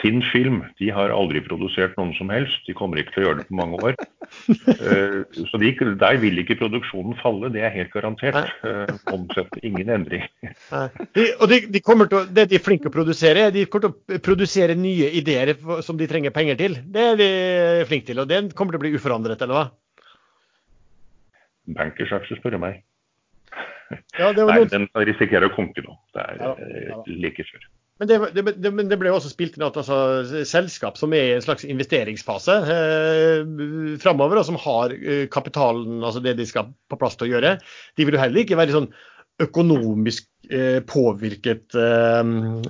Sin Film de har aldri produsert noen som helst. De kommer ikke til å gjøre det på mange år. Eh, så de, der vil ikke produksjonen falle, det er helt garantert. Omsett ingen endring. De, og de, de kommer til å, Det de er flinke til å produsere, de kommer til å produsere nye ideer som de trenger penger til. Det er de flinke til, og det kommer til å bli uforandret, eller hva? Bankersaksjer, spør du meg. Ja, Nei, den risikerer å konke nå. Det er ja, ja. Eh, like før. Men det, det, det, det, ble også spilt inn at altså, selskap som er i en slags investeringsfase eh, framover, og som har eh, kapitalen, altså det de skal på plass til å gjøre, de vil jo heller ikke være sånn økonomisk påvirket eh,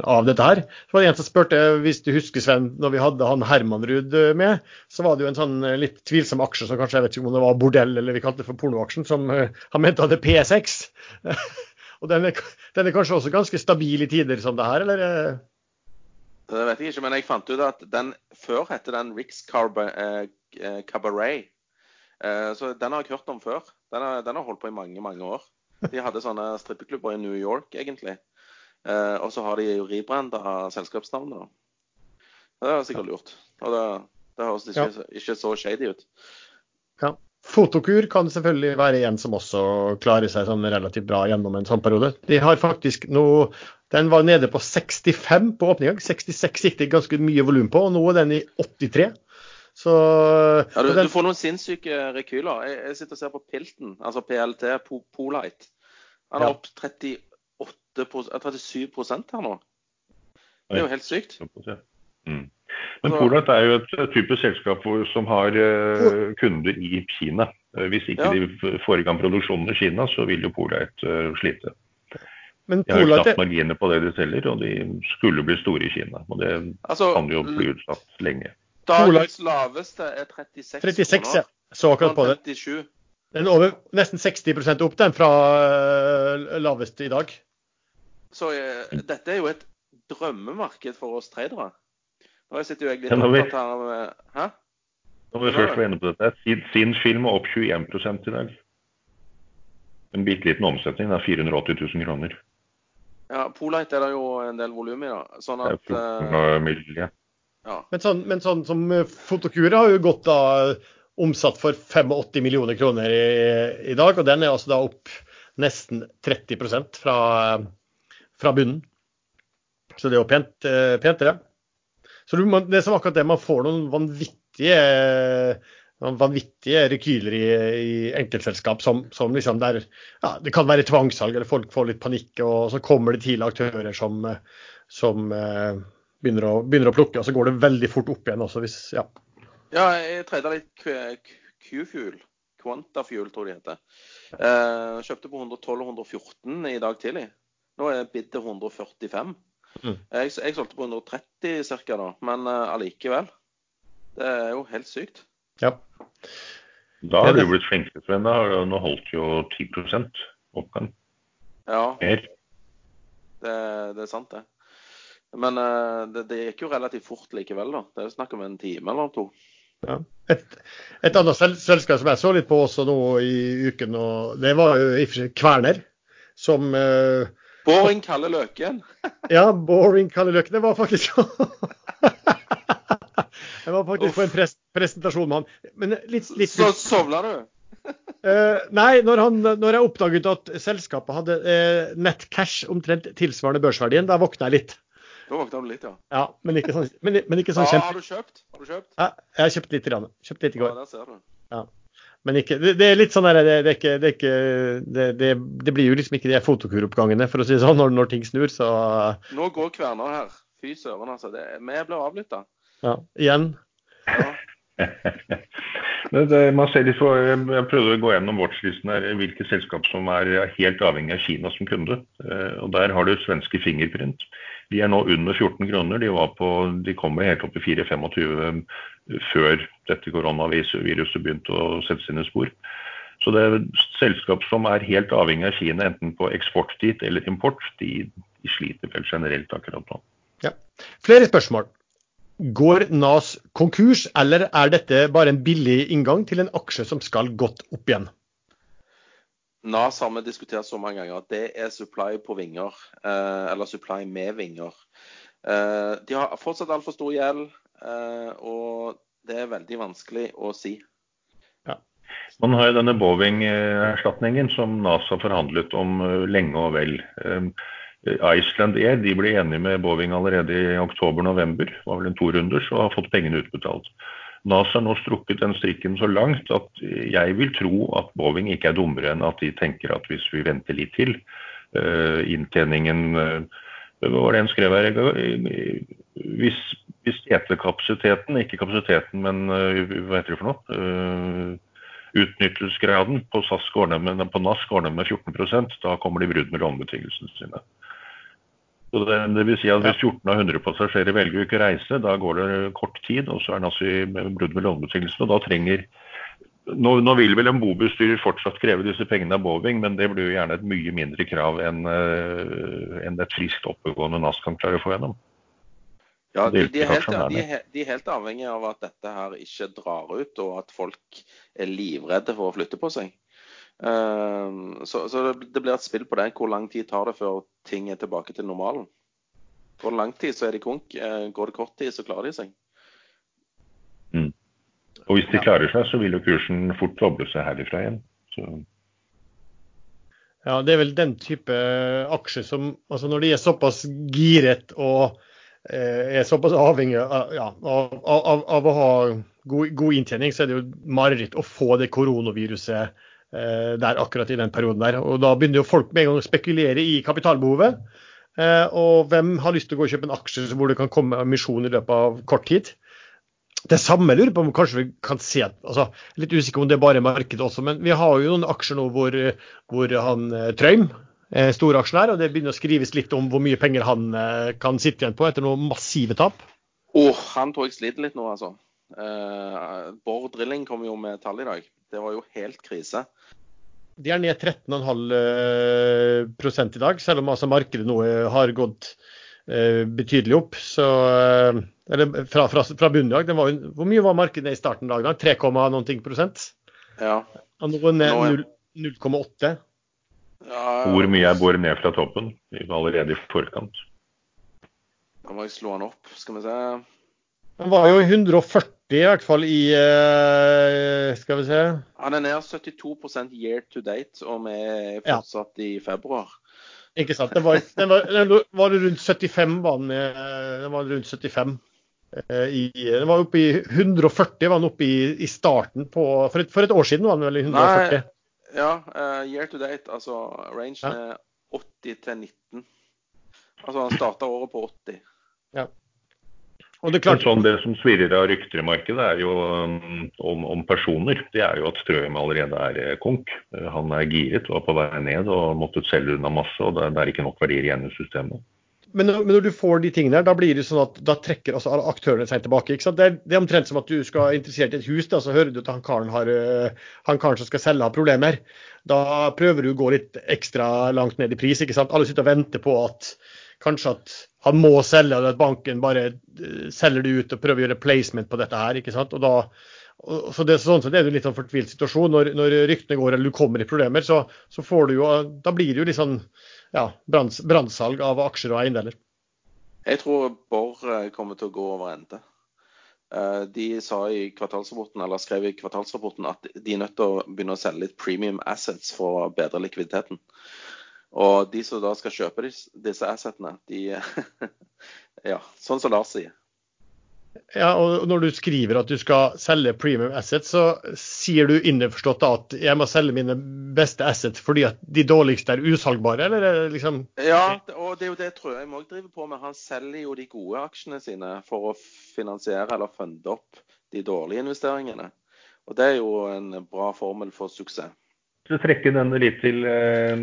av dette her. Så var det en som spurte, hvis du husker Sven, når vi hadde han Hermanrud eh, med, så var det jo en sånn eh, litt tvilsom aksje som kanskje jeg vet ikke om det var bordell eller vi kalte det for pornoaksjen, som eh, han mente hadde P6. og den er, den er, kanskje også ganske stabil i tider som det her, eller? Eh? Det vet jeg ikke, men jeg fant ut at den før het den Rix Cabaret. Så den har jeg hørt om før. Den har, den har holdt på i mange, mange år. De hadde sånne strippeklubber i New York, egentlig. Eh, og så har de jo rebranda selskapsnavnet. Det er sikkert lurt. Og det, det høres ikke, ja. ikke, så shady ut. Ja. Fotokur kan selvfølgelig være en som også klarer seg sånn relativt bra gjennom en sånn periode. De har faktisk noe Den var nede på 65 på åpning. 66 gikk det ganske mye volum på, og nå er den i 83. Så, ja, du, den, du, får noen sinnssyke rekyler. Jeg, jeg, sitter og ser på Pilten, altså PLT, Polite. Han er ja. opp 38, 37% her nå. Det er jo helt sykt. Mm. Men Polite er jo et typisk selskap som har uh, kunder i Kina. Eh, hvis ikke ja. de får i gang produksjonen i Kina, så vil jo Polite uh, slite. Men de har jo knapt marginer på det de selger, og de skulle bli store i Kina. Og det altså, kan jo bli utsatt lenge. Dagens laveste er 36, 36 kroner. Ja. Så akkurat på det. Den er over nesten 60% opp den fra uh, laveste i dag. Så uh, dette er jo et drømmemarked for oss tradere. Nå sitter jo jeg litt opptatt her av Hæ? Når vi først var inne på dette, sin, sin film er opp 21 i dag. En bitte liten omsetning. Det er 480 000 kroner. Ja, Polite er det jo en del volum i, da. Sånn at Det er 14 mill. Men, sånn, men sånn som eh, Fotokura har jo gått da omsatt for 85 millioner kroner i, i, dag, og den er altså da opp nesten 30% fra, fra bunnen. Så det er jo pent, eh, pent det. Så det er som akkurat det, man får noen vanvittige, vanvittige rekyler i, i enkeltselskap som, som liksom der ja, Det kan være tvangssalg, eller folk får litt panikk, og så kommer det tidligere aktører som, som eh, begynner å, begynner å, plukke, og så går det veldig fort opp igjen også hvis Ja, ja jeg treda litt Q-fuel. Quantafuel, tror jeg det heter. Eh, kjøpte på 112 114 i dag tidlig. Nå er bidet 145. Mm. Jeg, jeg, solgte på 130 ca., da, men uh, allikevel. Det er jo helt sykt. Ja. Da har du blitt flinkere, Sven. Nå holdt jo 10% oppgang. Ja. Mer. Det, det, er sant, det. Men uh, det, det, gikk jo relativt fort likevel, da. Det er snakk om en time eller to. Ja. Et, et, annet selskap som jeg så litt på også nå i uken, det var jo i og for seg Kverner. Som uh, Boring Kalle Løken. ja, Boring Kalle Løken. Det var faktisk Jeg var faktisk Uff. på en pres presentasjon med han. Men litt, litt, Så sovna du? uh, nei, når, han, når, jeg oppdaget at selskapet hadde uh, nett cash omtrent tilsvarende børsverdien, da våkna jeg litt. Da våkna du litt, ja. ja men ikke sånn, men, men ikke sånn ja, Har du kjøpt? Har du kjøpt? Ja, jeg har kjøpt litt. Grann. Kjøpt litt i går. Ja, der ser du. Ja. Men ikke, det, det, er litt sånn der, det, det, ikke, det, ikke, det, det, det blir jo liksom ikke de fotokuroppgangene, for å si det sånn, når, når ting snur, så Nå går kverna her. Fy søren, altså. Vi blir avlytta. Ja, igjen. Ja. Man ser litt for, Jeg prøvde å gå gjennom watchlisten her, hvilke selskap som er helt avhengig av Kina som kunde. Eh, og Der har du svenske Fingerprint. De er nå under 14 kroner. De, på, de kommer helt opp i 4,25 før dette koronaviruset begynte å sette sine spor. Så det er selskap som er helt avhengig av Kina, enten på eksport dit eller import, de, de sliter vel generelt akkurat nå. Ja. Flere spørsmål. Går NAS konkurs, eller er dette bare en billig inngang til en aksje som skal godt opp igjen? NAS har vi diskutert så mange ganger. Det er supply på vinger. Eh, eller supply med vinger. Eh, de har fortsatt altfor stor gjeld, eh, og det er veldig vanskelig å si. Ja. Man har jo denne Boeing-erstatningen som NAS har forhandlet om lenge og vel. Eh, Iceland Air de ble enige med Boeing allerede i oktober-november. Var vel en to runder, så har fått pengene utbetalt. NASA har nå strukket den strikken så langt at jeg vil tro at Boeing ikke er dummere enn at de tenker at hvis vi venter litt til, uh, inntjeningen uh, Hva var det en skrev her? Hvis, hvis etekapasiteten, ikke kapasiteten, men hva heter det for noe? utnyttelsesgraden på, SAS går ned med, på NAS går ned med 14% da kommer de brudd med lånebetingelsene sine. Så det, det, vil si at Hvis 14 av 100 passasjerer velger å ikke reise, da går det kort tid, og så er det altså brudd med lånebetingelsene. og da trenger nå, nå, vil vel en bobestyrer fortsatt kreve disse pengene av Boeing, men det blir jo gjerne et mye mindre krav enn uh, en et friskt oppegående NAS kan klare å få gjennom. Ja, de, de, er helt, de, er, de, er helt, avhengige av at dette her ikke drar ut, og at folk er livredde for å flytte på seg. Ehm, så, så det, blir et spill på det. Hvor lang tid tar det før ting er tilbake til normalen? Går det lang tid, så er de konk. Eh, går det kort tid, så klarer de seg. Mm. Og hvis de klarer seg, så vil jo kursen fort doble seg herifra igjen. Så. Ja, det er vel den type aksjer som altså Når de er såpass giret og eh, er såpass avhengig av, ja, av, av, av å ha god, god, inntjening, så er det jo mareritt å få det koronaviruset Eh, der akkurat i den perioden der. Og da begynner jo folk med en gang å spekulere i kapitalbehovet. Eh, og hvem har lyst til å gå og kjøpe en aksje hvor det kan komme emisjon i løpet av kort tid? Det samme lurer på om kanskje vi kan se altså, Litt usikker om det er bare markedet også, men vi har jo noen aksjer nå hvor, hvor han eh, Trøim er storaksjonær, og det begynner å skrives litt om hvor mye penger han kan sitte igjen på etter noen massive tap. Oh, han tror jeg sliter litt nå, altså. Uh, Bård Drilling kom jo med tall i dag. Det var jo helt krise. De er ned 13,5 eh, i dag, selv om altså markedet nå har gått eh, betydelig opp. Så, eh, eller fra, fra, fra bunnen i dag. Hvor mye var markedet ned i starten av dagen? 3, noen ting prosent? Ja. Og nå ned 0,8. Ja, Hvor mye er båret ned fra toppen allerede i forkant? Da må jeg slå den opp, skal vi se. Den var jo 140 i hvert fall i uh, Skal vi se. Ja, Den er 72% year to date, og vi er fortsatt ja. i februar. Ikke sant. Den var, den var, den var rundt 75, var den, den var rundt 75. Uh, i, den var oppe i 140 var den oppe i, i starten på for et, for et, år siden var den vel i 140? Nei, ja, uh, year to date, altså rangen ja. er 80 til 19. Altså han starta året på 80. Ja. Og det, klart... sånn, det som svirrer av rykter i markedet, er jo um, om, om, personer. Det er jo at Strøm allerede er eh, konk. Eh, han er giret, var på vei ned og måtte selge unna masse. og Det, det er ikke nok verdier igjen i systemet. men, men, når du får de tingene der, da blir det sånn at da trekker altså aktørene seg tilbake. ikke sant? Det er, det er, omtrent som at du skal interessert i et hus, da, så hører du at han karen, har, øh, han karen som skal selge, har problemer. Da prøver du å gå litt ekstra langt ned i pris. ikke sant? Alle sitter og venter på at kanskje at han må selge, og at banken bare øh, selger det ut og prøver å gjøre placement på dette her. ikke sant? Og da og så det, sånn, så det er jo litt sånn fortvilt situasjon. Når, når, ryktene går eller du kommer i problemer, så, så får du jo Da blir det jo litt sånn ja, brannsalg av aksjer og eiendeler. Jeg tror Borr eh, kommer til å gå over ende. Eh, de sa i kvartalsrapporten, eller skrev i kvartalsrapporten at de er nødt til å begynne å selge litt premium assets for å bedre likviditeten. Og de som da skal kjøpe disse assetene, de Ja, sånn som Lars sier. Ja, og Når du skriver at du skal selge premium assets, så sier du innforstått at jeg må selge mine beste assets fordi at de dårligste er usalgbare, eller er det liksom Ja, og det er jo det Trøheim jeg driver drive på med. Han selger jo de gode aksjene sine for å finansiere eller funde opp de dårlige investeringene. Og det er jo en bra formel for suksess. Så trekke den litt til, eh,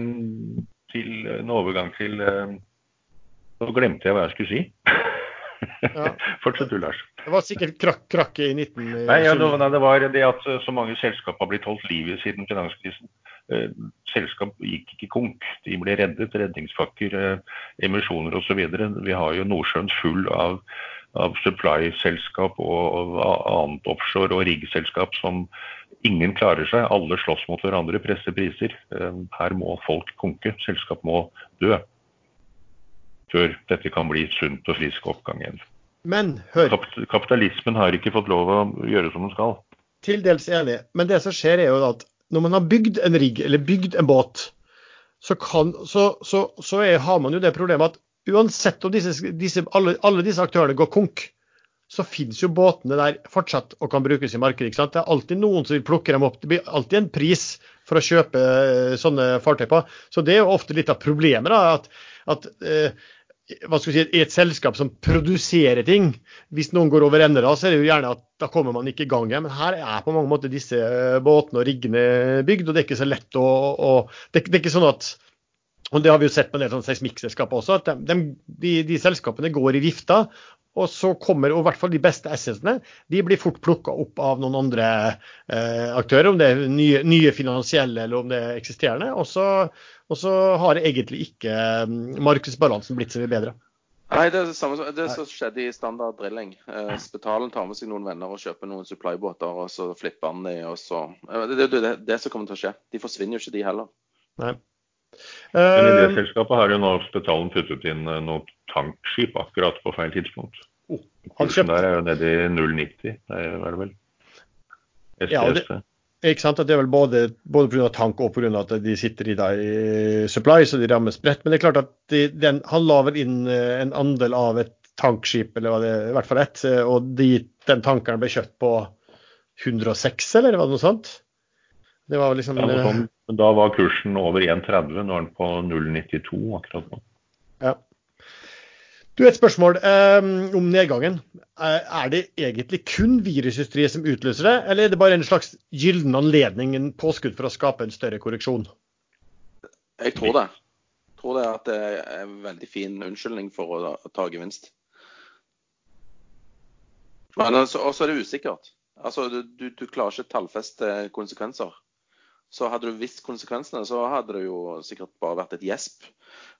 til en overgang til eh, Nå glemte jeg hva jeg skulle si. Ja. Fortsett du, Lars. Det var sikkert krak krakket i 19... Nei, ja, det var det at så mange selskap har blitt holdt livet siden finanskrisen. Eh, selskap gikk ikke konk. De ble reddet. Redningsfakker, eh, emisjoner osv. Vi har jo Nordsjøen full av, av supply-selskap og, og annet offshore og riggselskap som ingen klarer seg. Alle slåss mot hverandre, presser priser. Eh, her må folk konke. Selskap må dø før dette kan bli sunt og frisk oppgang igjen. Men hør Kapitalismen har ikke fått lov å gjøre som den skal. Til dels enig, men det som skjer er jo at når man har bygd en rigg eller bygd en båt, så, kan, så, så, så er, har man jo det problemet at uansett om disse, disse, alle, alle, disse aktørene går konk, så finnes jo båtene der fortsatt og kan brukes i markedet. ikke sant? Det er alltid noen som vil plukke dem opp. Det blir alltid en pris for å kjøpe eh, sånne fartøy på. Så det er jo ofte litt av problemet. da, at, at eh, hva skal vi si, i et selskap som produserer ting. Hvis noen går over ende, da, så er det jo gjerne at da kommer man ikke i gang igjen. Men her er på mange måter disse eh, båtene og riggene bygd, og det er ikke så lett å, å det, er ikke sånn at og Det har vi jo sett på en del sånn seismikkselskaper også, at de, de, de, selskapene går i vifta. Og så kommer, og i hvert fall de beste assetsene, de blir fort plukka opp av noen andre eh, aktører. Om det er nye, nye, finansielle eller om det er eksisterende. Og så, og så har egentlig ikke mm, markedsbalansen blitt så mye bedre. Nei, det er det samme det som skjedde i standard drilling. Eh, spitalen tar med seg noen venner og kjøper noen supply-båter, og så flipper han de, og så eh, Det er det, det, det, som kommer til å skje. De forsvinner jo ikke, de heller. Nei. Men i det uh, selskapet har jo nå Spetalen puttet inn uh, noe tankskip akkurat på feil tidspunkt. Oh, Kursen der er jo nede i 0,90, det er det vel? STST. Ja, det, ikke sant? At Det er vel både, både pga. tank og pga. at de sitter i, der, i supply, så de rammes bredt. Men det er klart at de, den, han la vel inn eh, en andel av et tankskip, eller det i hvert fall ett, eh, og de, den tankeren ble kjøpt på 106, eller var det noe sånt? Det var liksom, ja, sånn, da var kursen over 1,30, nå er den på 0,92 akkurat nå. Ja. Du, Et spørsmål um, om nedgangen. Er det egentlig kun virushysteriet som utløser det, eller er det bare en slags gyllen anledning, en påskudd for å skape en større korreksjon? Jeg tror det. Jeg tror det at det er en veldig fin unnskyldning for å ta gevinst. Men også er det usikkert. Altså, du, du, du klarer ikke tallfeste konsekvenser. Så hadde du visst konsekvensene, så hadde det jo sikkert bare vært et gjesp.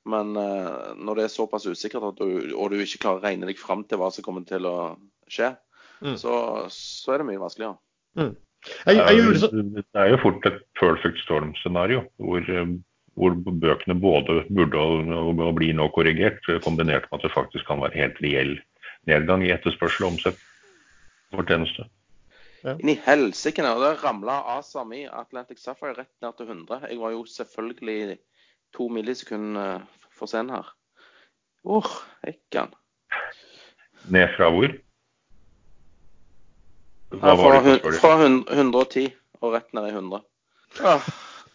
Men uh, når det er såpass usikkert, du, og du ikke klarer å regne deg fram til hva som kommer til å skje, mm. så, så, er det mye vanskeligere. Mm. Jeg, jeg så... Det er jo fort et perfect storm-scenario, hvor, eh, hvor, bøkene både burde og, bli nå korrigert, kombinert med at det faktisk kan være helt reell nedgang i etterspørsel og omsetning Ja. Inn i helsike, og der ramla ASA mi, Atlantic Sapphire, rett ned til 100. Jeg var jo selvfølgelig to millisekunder for sen her. Åh, oh, hekkan. Ned fra hvor? Hva fra, det, fra 110 og rett ned i 100. Ah,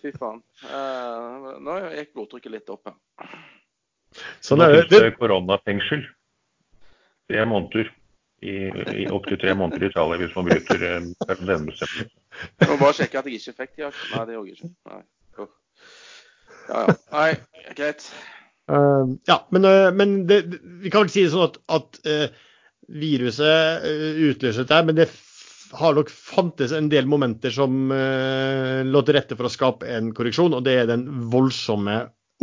fy faen. Uh, nå gikk blodtrykket litt opp her. Sånn er det. det koronafengsel. Tre måneder. I, i Opptil tre måneder i Italia hvis man bryter eh, karantenebestemmelsen. Jeg må bare sjekke at jeg ikke fikk de. Nei, det gjorde jeg ikke. Nei. Ja, ja. Nei, greit. Uh, ja, men, uh, men det, vi kan vel si det sånn at, at uh, viruset utløser det, men det har nok fantes en del momenter som lå til rette for å skape en korreksjon, og det er den voldsomme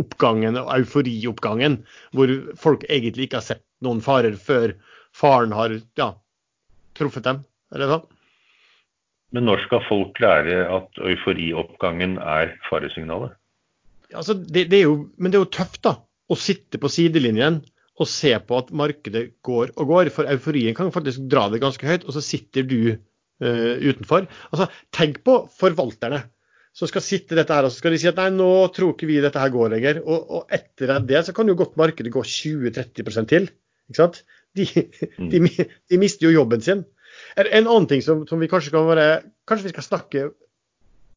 oppgangen og euforioppgangen, hvor folk egentlig ikke har sett noen farer før faren har ja, truffet dem. Er det sånn? Men når skal folk lære at euforioppgangen er faresignalet? Altså, det, det jo, men det er jo tøft da, å sitte på sidelinjen og se på at markedet går og går. For euforien kan faktisk dra det ganske høyt, og så sitter du uh, utenfor. Altså, Tenk på forvalterne som skal sitte dette her, og så skal de si at nei, nå tror ikke vi dette her går lenger. Og, og etter det så kan jo godt markedet gå 20-30% til. ikke sant? De, mm. de, de, mister jo jobben sin. En annen ting som, som, vi kanskje kan være Kanskje vi skal snakke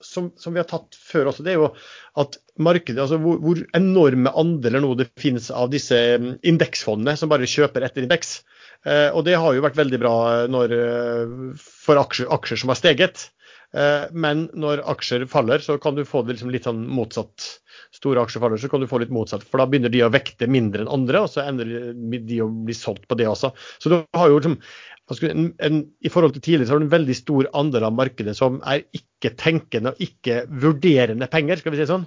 som, som, vi har tatt før også, det er jo at markedet, altså hvor, hvor enorme andeler nå det finnes av disse mm, indeksfondene som bare kjøper etter indeks. Eh, og det har jo vært veldig bra når, eh, for aksjer, aksjer som har steget. Eh, men når aksjer faller, så kan du få det liksom litt sånn motsatt. Store aksjer faller, så kan du få litt motsatt. For da begynner de å vekte mindre enn andre, og så ender de å bli solgt på det også. Så du har jo liksom en, en, I forhold til tidligere så har du en veldig stor andel av markedet som er ikke tenkende og ikke vurderende penger, skal vi si sånn.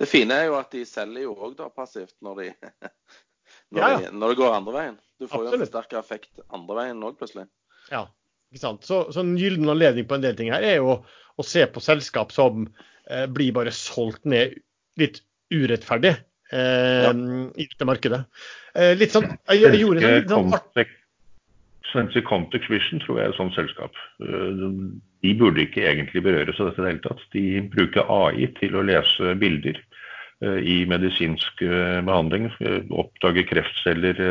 Det fine er jo at de selger jo òg passivt når, de, når, ja, ja. De, når, det går andre veien. Du får Absolutt. jo en sterkere effekt andre veien òg, plutselig. Ja, ikke sant. Så, så en gyllen anledning på en del ting her er jo å se på selskap som eh, blir bare solgt ned litt urettferdig eh, ja. i dette markedet. Eh, litt sånn, jeg, jeg gjorde sånn, litt sånn Svenske Context Vision tror jeg er et sånt selskap. Eh, de burde ikke egentlig berøres av dette i det hele tatt. De bruker AI til å lese bilder eh, i medisinsk eh, behandling. Oppdage kreftceller.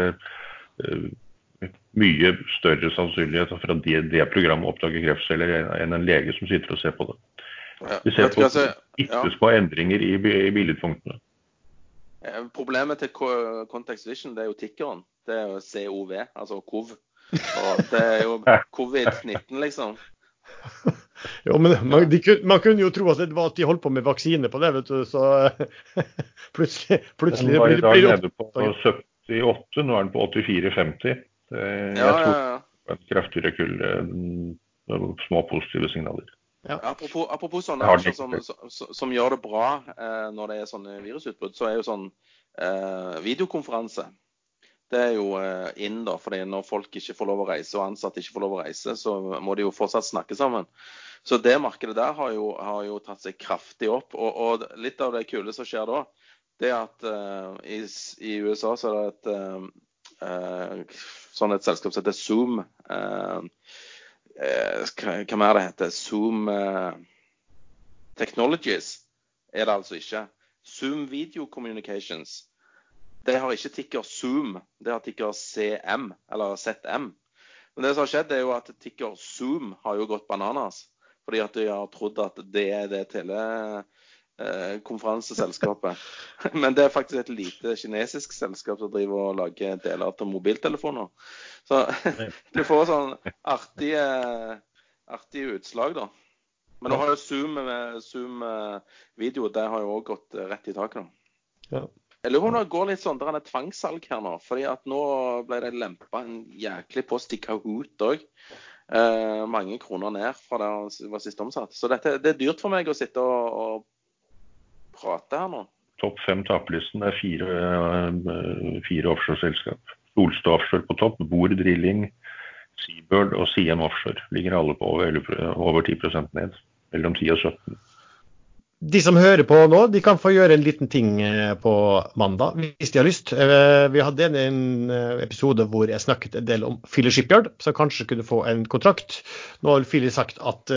Mye større sannsynlighet for at det, det programmet oppdager kreftceller enn en lege som sitter og ser på det. Vi ser på ytterst på endringer i, i billedpunktene. Problemet til Context Vision det er jo tikkeren. Det er jo COV, altså COV. Og det er jo covid-19, liksom. Jo, men man, de, man, kunne jo tro at det var at de holdt på med vaksine på det, vet du. Så plutselig, plutselig Den var i dag blir nede på 78, nå er den på 84-50. Jeg ja, tror ja, ja. et kull rekull. Eh, små positive signaler. Ja. Apropos, apropos, sånne aksjer som, som, som, gjør det bra eh, når det er sånne virusutbrudd, så er jo sånn eh, videokonferanse det er jo eh, inn, da. fordi når folk ikke får lov å reise, og ansatte ikke får lov å reise, så må de jo fortsatt snakke sammen. Så det markedet der har jo, har jo tatt seg kraftig opp. Og, og, litt av det kule som skjer da, det er at uh, i, i, USA så er det et sånn et selskap som heter Zoom. Uh, hva, hva mer det heter? Zoom Technologies er det altså ikke. Zoom Video Communications det har ikke ticker Zoom, det har ticker CM, eller ZM. Men det som har skjedd, er jo at ticker Zoom har jo gått bananas. Fordi at de har trodd at det er det telekonferanseselskapet. Eh, Men det er faktisk et lite kinesisk selskap som driver og lager deler til mobiltelefoner. Så du får sånn artige, artige utslag, da. Men nå har jo Zoom, Zoom eh, video, det har jo òg gått rett i taket. da. Jeg lurer på om det går litt sånn, det er tvangssalg her nå. fordi at nå ble det lempa en jæklig post i Kahoot òg. Eh, mange kroner ned fra det var sist omsatt. Så dette, det er dyrt for meg å sitte og, og prate her nå. Topp fem taperlisten er fire, eh, fire offshoreselskap. Solstad Offshore på topp, Bor Drilling, Seabird og Siem Offshore ligger alle på over, over 10 ned. Mellom 10 og 17 de som hører på nå, de kan få gjøre en liten ting eh, på mandag hvis de har lyst. Eh, vi hadde en eh, episode hvor jeg snakket en del om Philly Shipyard, som kanskje kunne få en kontrakt. Nå har Philly sagt at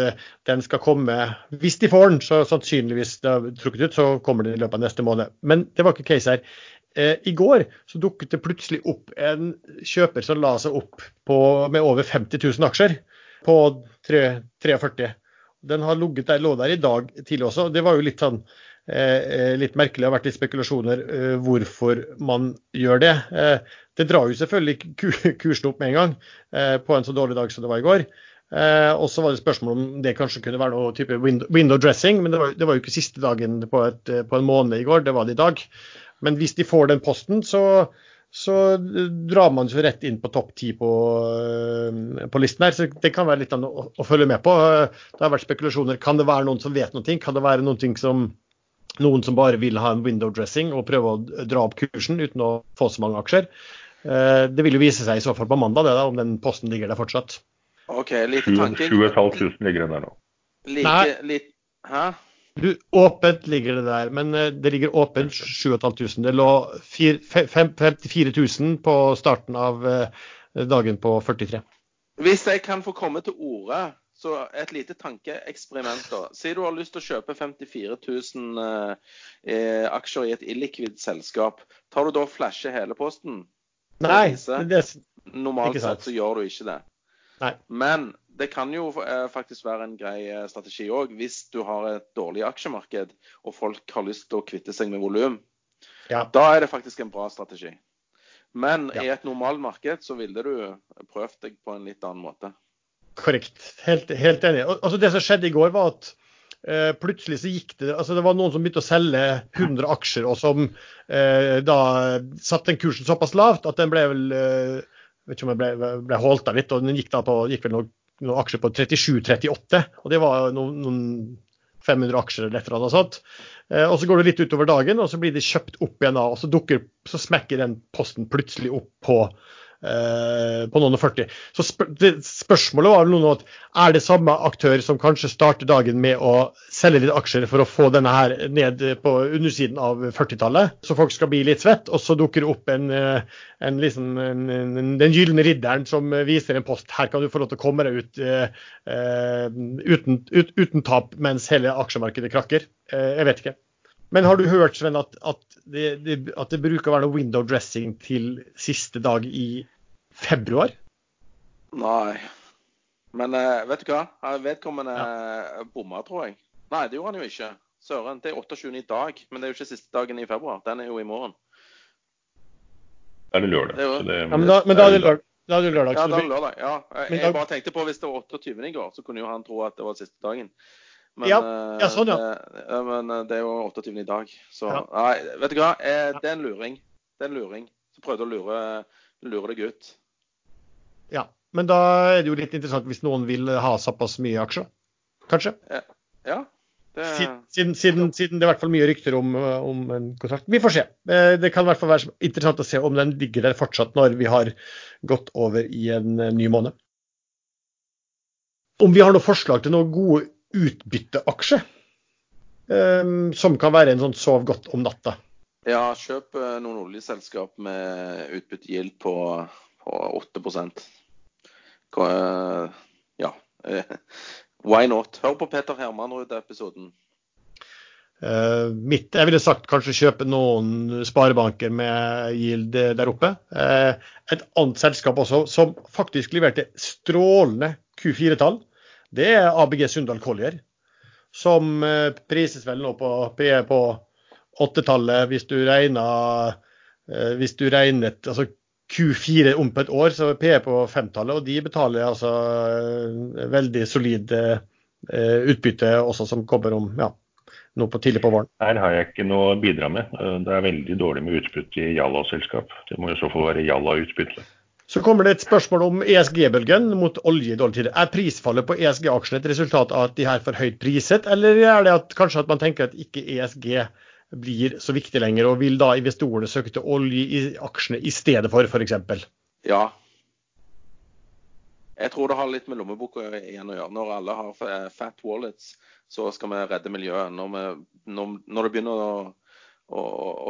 den skal komme hvis de får den, så sannsynligvis det er trukket ut, så kommer den i løpet av neste måned. Men det var ikke case her. I går så dukket det plutselig opp en kjøper som la seg opp på, med over 50 000 aksjer på 3, 43 den har ligget der, lå der i dag tidlig også. Det var jo litt sånn eh, litt merkelig. Det har vært litt spekulasjoner eh, hvorfor man gjør det. Eh, det drar jo selvfølgelig kursen opp med en gang eh, på en så dårlig dag som det var i går. Eh, og så var det spørsmål om det kanskje kunne være noe type window, window dressing, men det var, det var, jo ikke siste dagen på, et, på, en måned i går, det var det i dag. Men hvis de får den posten, så, så drar man jo rett inn på topp ti på, på, listen her. Så det kan være litt å, å, følge med på. Det har vært spekulasjoner. Kan det være noen som vet noe? Kan det være noen som noen som bare vil ha en window dressing og prøve å dra opp kursen uten å få så mange aksjer? Det vil jo vise seg i så fall på mandag, det da, om den posten ligger der fortsatt. Ok, lite tanking. 7500 ligger den der nå. Like, hæ? Du, åpent ligger det der, men eh, det ligger åpent 7500. Det lå 54 000 på starten av eh, dagen på 43. Hvis jeg kan få komme til orde, så et lite tankeeksperiment. da. Si du har lyst til å kjøpe 54 000 eh, aksjer i et illikvid selskap. Tar du da og flasher hele posten? Nei. Det, er, Normalt sett så gjør du ikke det. Nei. Men det kan jo eh, faktisk være en grei eh, strategi òg, hvis du har et dårlig aksjemarked og folk har lyst til å kvitte seg med volum. Ja. Da er det faktisk en bra strategi. Men ja. i et normalmarked så ville du prøvd deg på en litt annen måte. Korrekt. Helt, helt enig. Altså Det som skjedde i går, var at eh, plutselig så gikk det altså Det var noen som begynte å selge 100 aksjer, og som eh, da satte den kursen såpass lavt at den ble vel eh, vet ikke om jeg ble, ble holdt av litt, og den gikk, da på, gikk vel noen, noen aksjer på 37-38. Og det var noen, noen 500 aksjer eller et eller annet sånt. Eh, og så går det litt utover dagen, og så blir det kjøpt opp igjen da, og så, dukker, så smekker den posten plutselig opp på på noen og 40. Så spør, spørsmålet var noe at er det samme aktør som kanskje starter dagen med å selge litt aksjer for å få denne her ned på undersiden av 40-tallet, så folk skal bli litt svett, og så dukker det opp en, eh, en, liksom, en, den gylne ridderen som viser en post. Her kan du få lov til å komme deg ut uh, uten, ut, uten, tap mens hele aksjemarkedet krakker. Uh, jeg vet ikke. Men har du hørt Sven, at, at, det, det, at, det, bruker å være noe window dressing til siste dag i februar? Nei. Men uh, vet du hva? Vedkommende ja. bomma, tror jeg. Nei, det gjorde han jo ikke. Søren. Det er 28. i dag, men det er jo ikke siste dagen i februar. Den er jo i morgen. Det er det lørdag. Det er jo... det, ja, men, da, men da er det lørdag. Da er det lørdag. Ja, da er det lørdag. Ja. Jeg, jeg bare tenkte på hvis det var 28. i går, så kunne jo han tro at det var siste dagen. Men, ja, ja, sånn, ja. Det, men eh, det er jo 28. i dag. Så ja. nei, vet du hva. Eh, det er en luring. Det er en luring. Så prøvde å lure, lure deg ut. Ja, men da er det jo litt interessant hvis noen vil ha såpass mye aksjer, kanskje? Ja. Det... Siden, siden, siden, det er i hvert fall mye rykter om, om, en kontrakt. Vi får se. Eh, det kan i hvert fall være interessant å se om den ligger der fortsatt når vi har gått over i en ny måned. Om vi har noen forslag til noen gode utbytteaksje. Um, som kan være en sånn sov godt om natta. Ja, kjøp uh, noen oljeselskap med utbyttegild på, på 8 Hva, uh, Ja. why not? Hør på Peter Hermanrud-episoden. Uh, mitt, jeg ville sagt kanskje kjøpe noen sparebanker med gild der oppe. Uh, et annet selskap også som faktisk leverte strålende Q4-tall det er ABG Sundal Collier. Som eh, prises vel nå på PE på åttetallet hvis du regner eh, hvis du regnet altså Q4 om på et år, så er PE på femtallet. Og de betaler altså eh, veldig solid utbytte også, som kommer om ja, nå på tidlig på våren. Her har jeg ikke noe å bidra med. Det er veldig dårlig med utbytte i Jalla-selskap. Det må i så fall være Jalla-utbytte. Så kommer det et spørsmål om ESG-bølgen mot olje i dårlig tid. Er prisfallet på ESG-aksjene et resultat av at de er for høyt priset, eller er det at kanskje at man tenker at ikke ESG blir så viktig lenger, og vil da investorene søke til olje i aksjene i stedet for f.eks.? Ja. Jeg tror det har litt med lommeboka igjen å gjøre. Når alle har fat wallets, så skal vi redde miljøet. Når, vi, når, når det begynner å, å,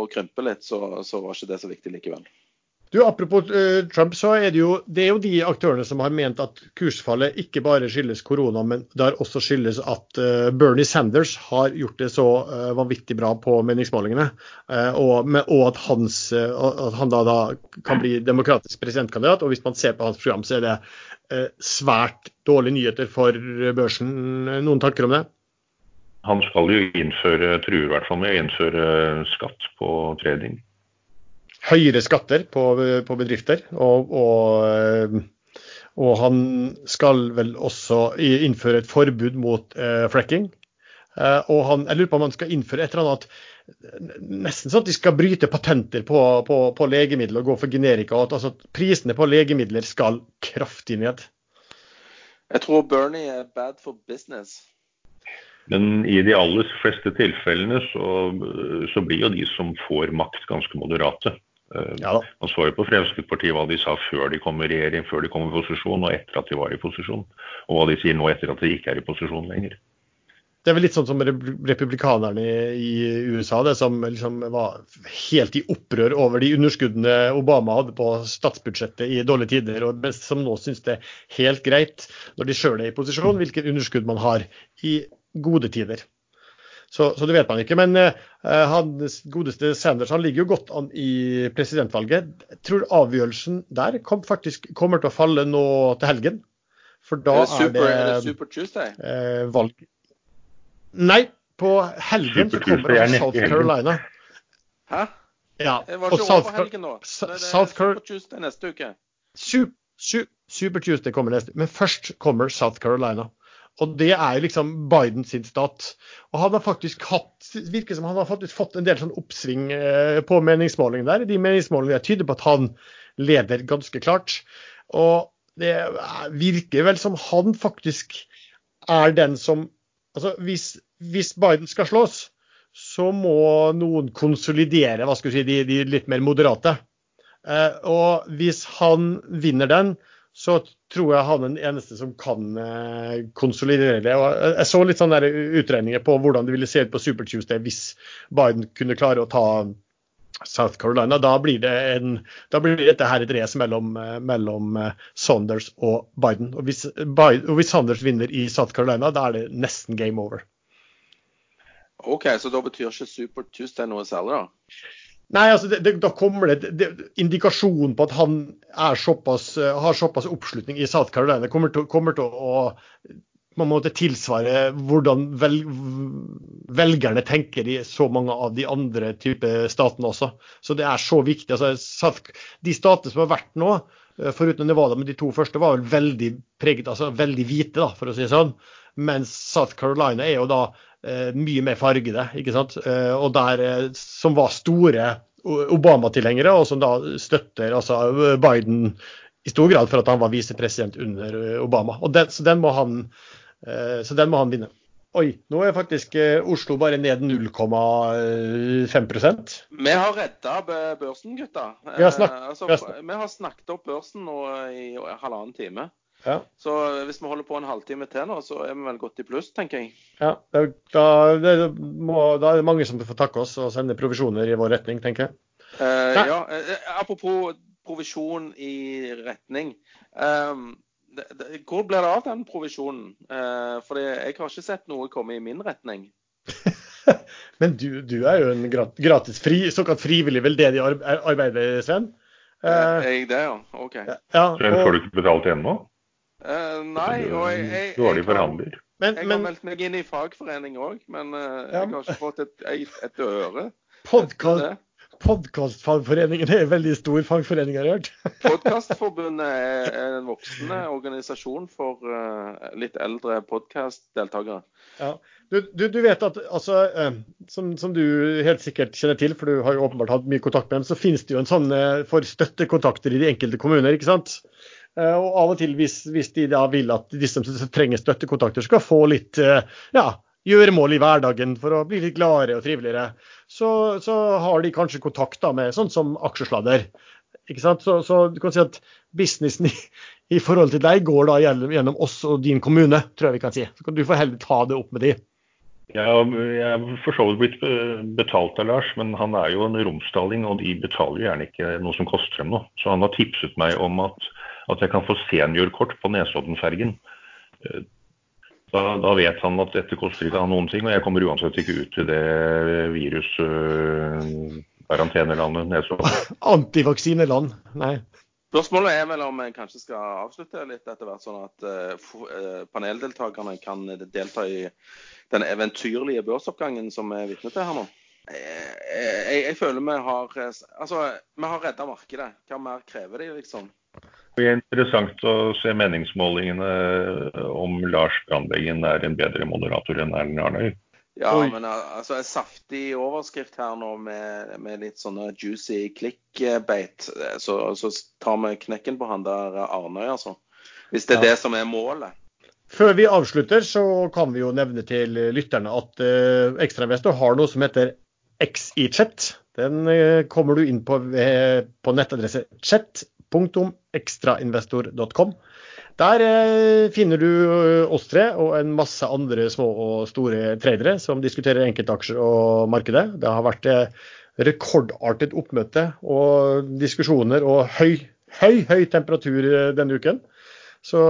å krympe litt, så, så var ikke det så viktig likevel. Du, Apropos uh, Trump, så er det, jo, det er jo de aktørene som har ment at kursfallet ikke bare skyldes korona, men det har også skyldes at uh, Bernie Sanders har gjort det så uh, vanvittig bra på meningsmålingene. Og, med, og, at, hans, at han da, da, kan bli demokratisk presidentkandidat. Og hvis man ser på hans program, så er det svært dårlige nyheter for børsen. Noen tanker om det? Han skal jo innføre, truer i hvert fall med å innføre skatt på trading høyere skatter på, på bedrifter. Og, og, og, han skal vel også innføre et forbud mot eh, fracking. og han, jeg lurer på om han skal innføre et eller annet Nesten sånn at de skal bryte patenter på, på, på legemidler og gå for generika. og at altså, Prisene på legemidler skal kraftig ned. Jeg tror Bernie er bad for business. Men i de aller fleste tilfellene så, så blir jo de som får makt, ganske moderate. Eh, ja, Man så jo på Fremskrittspartiet hva de sa før de kom i regjering, før de kom i posisjon, og etter at de var i posisjon. Og hva de sier nå etter at de ikke er i posisjon lenger. Det er vel litt sånn som republikanerne i USA, det som liksom var helt i opprør over de underskuddene Obama hadde på statsbudsjettet i dårlige tider, og som nå syns det er helt greit, når de sjøl er i posisjon, hvilket underskudd man har i gode tider. Så, så, det vet man ikke. Men uh, han godeste Sanders han ligger jo godt an i presidentvalget. Jeg tror avgjørelsen der kom, faktisk kommer til å falle nå til helgen. For da er det, super, er det, er det Super Tuesday? Uh, valg. Nei, på helgen så kommer det South Carolina. Hæ? Ja, det var ikke over helgen nå. Det er South Super Tuesday neste uke. Super, super Tuesday kommer neste uke. Men først kommer South Carolina. Og det er liksom Bidens stat. Og han har faktisk hatt, virker som han har faktisk fått en del sånn oppsving eh, på meningsmålingene der. De meningsmålingene tyder på at han leder ganske klart. Og det virker vel som han faktisk er den som Altså hvis, hvis Biden skal slås, så må noen konsolidere hva skal vi si, de, de litt mer moderate. Eh, og hvis han vinner den, så tror jeg han er den eneste som kan eh, konsolidere det. Og jeg så litt sånne utregninger på hvordan det ville se ut på Super Tuesday hvis Biden kunne klare å ta South Carolina. Da blir, det en, da blir dette her et race mellom, eh, mellom, eh, Saunders og Biden. Og hvis, Biden. og hvis Saunders vinner i South Carolina, da er det nesten game over. OK, så da betyr ikke Super Tuesday noe særlig, da? Nei, altså det, det, da kommer det, det, indikasjon på at han såpass, har såpass oppslutning i South Carolina. Kommer til, kommer til å på en måte tilsvare hvordan vel, velgerne tenker i så mange av de andre type statene også. Så det er så viktig. Altså, de statene som har vært nå, eh, foruten Nevada, men de to første var vel veldig preget, altså veldig hvite, da, for å si det sånn. Mens South Carolina er jo da Eh, mye mer fargede, ikke sant? Eh, og der, eh, som var store Obama-tilhengere, og som da støtter altså Biden i stor grad for at han var visepresident under Obama. Og den, så, den må han, så den må han vinne. Oi, nå er faktisk Oslo bare ned 0,5% Vi har redda børsen, gutta. Vi har, snakket, altså, vi har snakket opp børsen nå i halvannen time. Ja. Så hvis vi holder på en halvtime til nå, så er vi vel godt i pluss, tenker jeg. Ja, da, det må, da, er det mange som får takke oss og sende provisjoner i vår retning, tenker jeg. Eh, ja, uh, Apropos provisjon i retning. Um, det, det, hvor blir det av den provisjonen? Uh, for jeg har ikke sett noe komme i min retning. Men du, du, er jo en gratis, fri, såkalt frivillig veldedig arbeider, Sven. er jeg det, ja? OK. Ja, og, så får du ikke betalt ennå? Uh, nei, og jeg, jeg, Dårlig forhandler. Men, jeg har meldt meg inn i fagforening òg, men uh, ja. jeg har ikke fått et, et, et øre. Podcast, Podkastfagforeningen er en veldig stor fagforening, har jeg hørt. Podkastforbundet er en voksende organisasjon for uh, litt eldre podkastdeltakere. Ja. Du, du, du, vet at, altså, som, som, du helt sikkert kjenner til, for du har jo åpenbart hatt mye kontakt med dem, så finnes det jo en sånn for støttekontakter i de enkelte kommuner, ikke sant? Eh, og av og til, hvis, hvis, de da vil at de som trenger støttekontakter, skal få litt eh, ja, gjøremål i hverdagen for å bli litt gladere og triveligere, så, så har de kanskje kontakt med sånn som aksjesladder. Ikke sant? Så, så, du kan si at businessen i, i, forhold til deg går da gjennom, gjennom oss og din kommune, tror jeg vi kan si. Så kan du få heller ta det opp med de. Ja, jeg er for så vidt blitt eh, betalt av Lars, men han er jo en romsdaling, og de betaler gjerne ikke noe som koster dem noe. Så han har tipset meg om at at jeg kan få seniorkort på Nesoddenfergen. Eh, da, da, vet han at dette koster ikke han noen ting, og jeg kommer uansett ikke ut til det virus-karantenelandet øh, Nesodden. Antivaksineland, nei. Spørsmålet er vel om jeg kanskje skal avslutte litt etter hvert, sånn at uh, paneldeltakerne kan delta i den eventyrlige børsoppgangen som vi er vitne til her nå. Jeg, jeg, jeg, føler vi har Altså, vi har redda markedet. Hva mer krever de, liksom? Det er interessant å se meningsmålingene om Lars Brandeggen er en bedre moderator enn Erlend Arnøy. Ja, Oi. men altså en saftig overskrift her nå med, med litt sånne juicy clickbait. Så, så, tar vi knekken på han der Arnøy, altså. Hvis det er ja. det som er målet. Før vi avslutter, så kan vi jo nevne til lytterne at uh, Ekstrainvestor har noe som heter XIChat. Den uh, kommer du inn på ved, på nettadresse chat.ekstrainvestor.com. Der eh, finner du eh, oss tre og en masse andre små og store tradere som diskuterer enkeltaksjer og markedet. Det har vært eh, rekordartet oppmøte og diskusjoner og høy, høy, høy temperatur denne uken. Så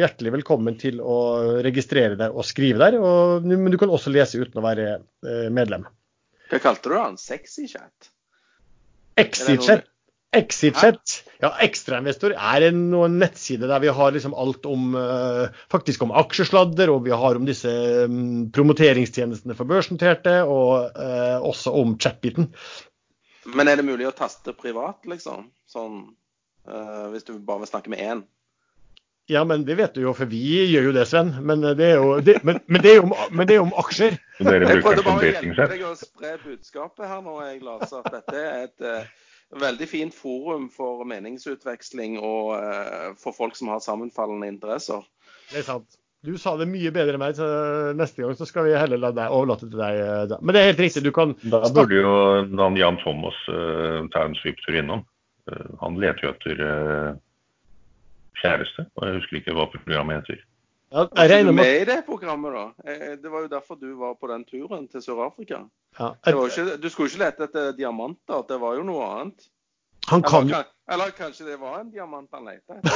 hjertelig velkommen til å registrere deg og skrive der. Og, men du kan også lese uten å være medlem. Hva kalte du han? Sexy chat? Exit-chat. Exitchat. Ja, Ekstrainvestor er en, en, nettside der vi har liksom alt om uh, faktisk om aksjesladder, og vi har om disse um, promoteringstjenestene for børsnoterte, og uh, også om chat-biten. Men er det mulig å taste privat, liksom? Sånn uh, hvis du bare vil snakke med én? Ja, men det vet du jo, for vi gjør jo det, Sven. Men det er jo, det, men, men det er jo, om, men det er jo om aksjer. Jeg prøvde bare å hjelpe deg å spre budskapet her nå, jeg, Lars. At dette er et veldig fint forum for meningsutveksling og uh, for folk som har sammenfallende interesser. Det er sant. Du sa det mye bedre enn meg, så neste gang så skal vi heller la deg overlate til deg. Eh, da. Men det er helt riktig, du kan Da burde jo han Jan Thomas uh, ta en svipptur innom. Uh, han leter jo etter uh, kjæreste, og jeg husker ikke hva programmet heter. Ja, jeg regner med... med i det programmet, da? Det var jo derfor du var på den turen til Sør-Afrika. Ja, ikke, du skulle ikke lete etter diamanter, det var jo noe annet. Han kan... Eller, eller kanskje det var en diamant han lette etter?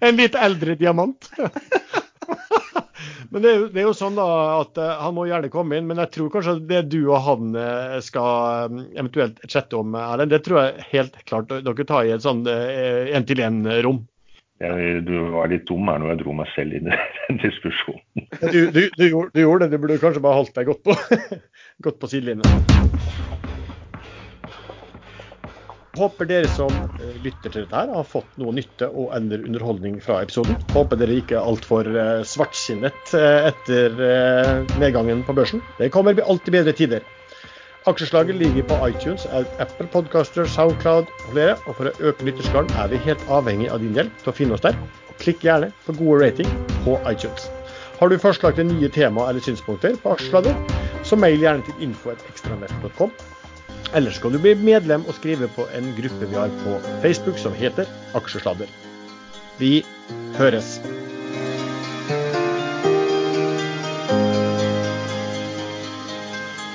en litt eldre diamant. men det er, jo, det er, jo, sånn da at uh, han må gjerne komme inn, men jeg tror kanskje det du og han uh, skal um, eventuelt chatte om, Erlend, det tror jeg helt klart dere tar i et sånn én-til-én-rom. Jeg, du var litt dum her når jeg dro meg selv inn i den diskusjonen. Du, du, du, du, gjorde det, du burde kanskje bare holdt deg godt på, godt på sidelinjen. Håper dere som eh, lytter til dette her har fått noe nytte og ender underholdning fra episoden. Håper dere ikke er altfor eh, svartsinnet eh, etter nedgangen på børsen. Det kommer alltid bedre tider. Aksjeslaget ligger på iTunes, Apple Podcaster, Soundcloud og flere. Og for å øke lytterskaren er vi helt avhengig av din hjelp til å finne oss der. Klikk gjerne på gode rating på iTunes. Har du forslag til nye tema eller synspunkter på aksjesladder, så mail gjerne til info.ekstranett.com. Eller skal du bli medlem og skrive på en gruppe vi har på Facebook som heter Aksjesladder. Vi høres.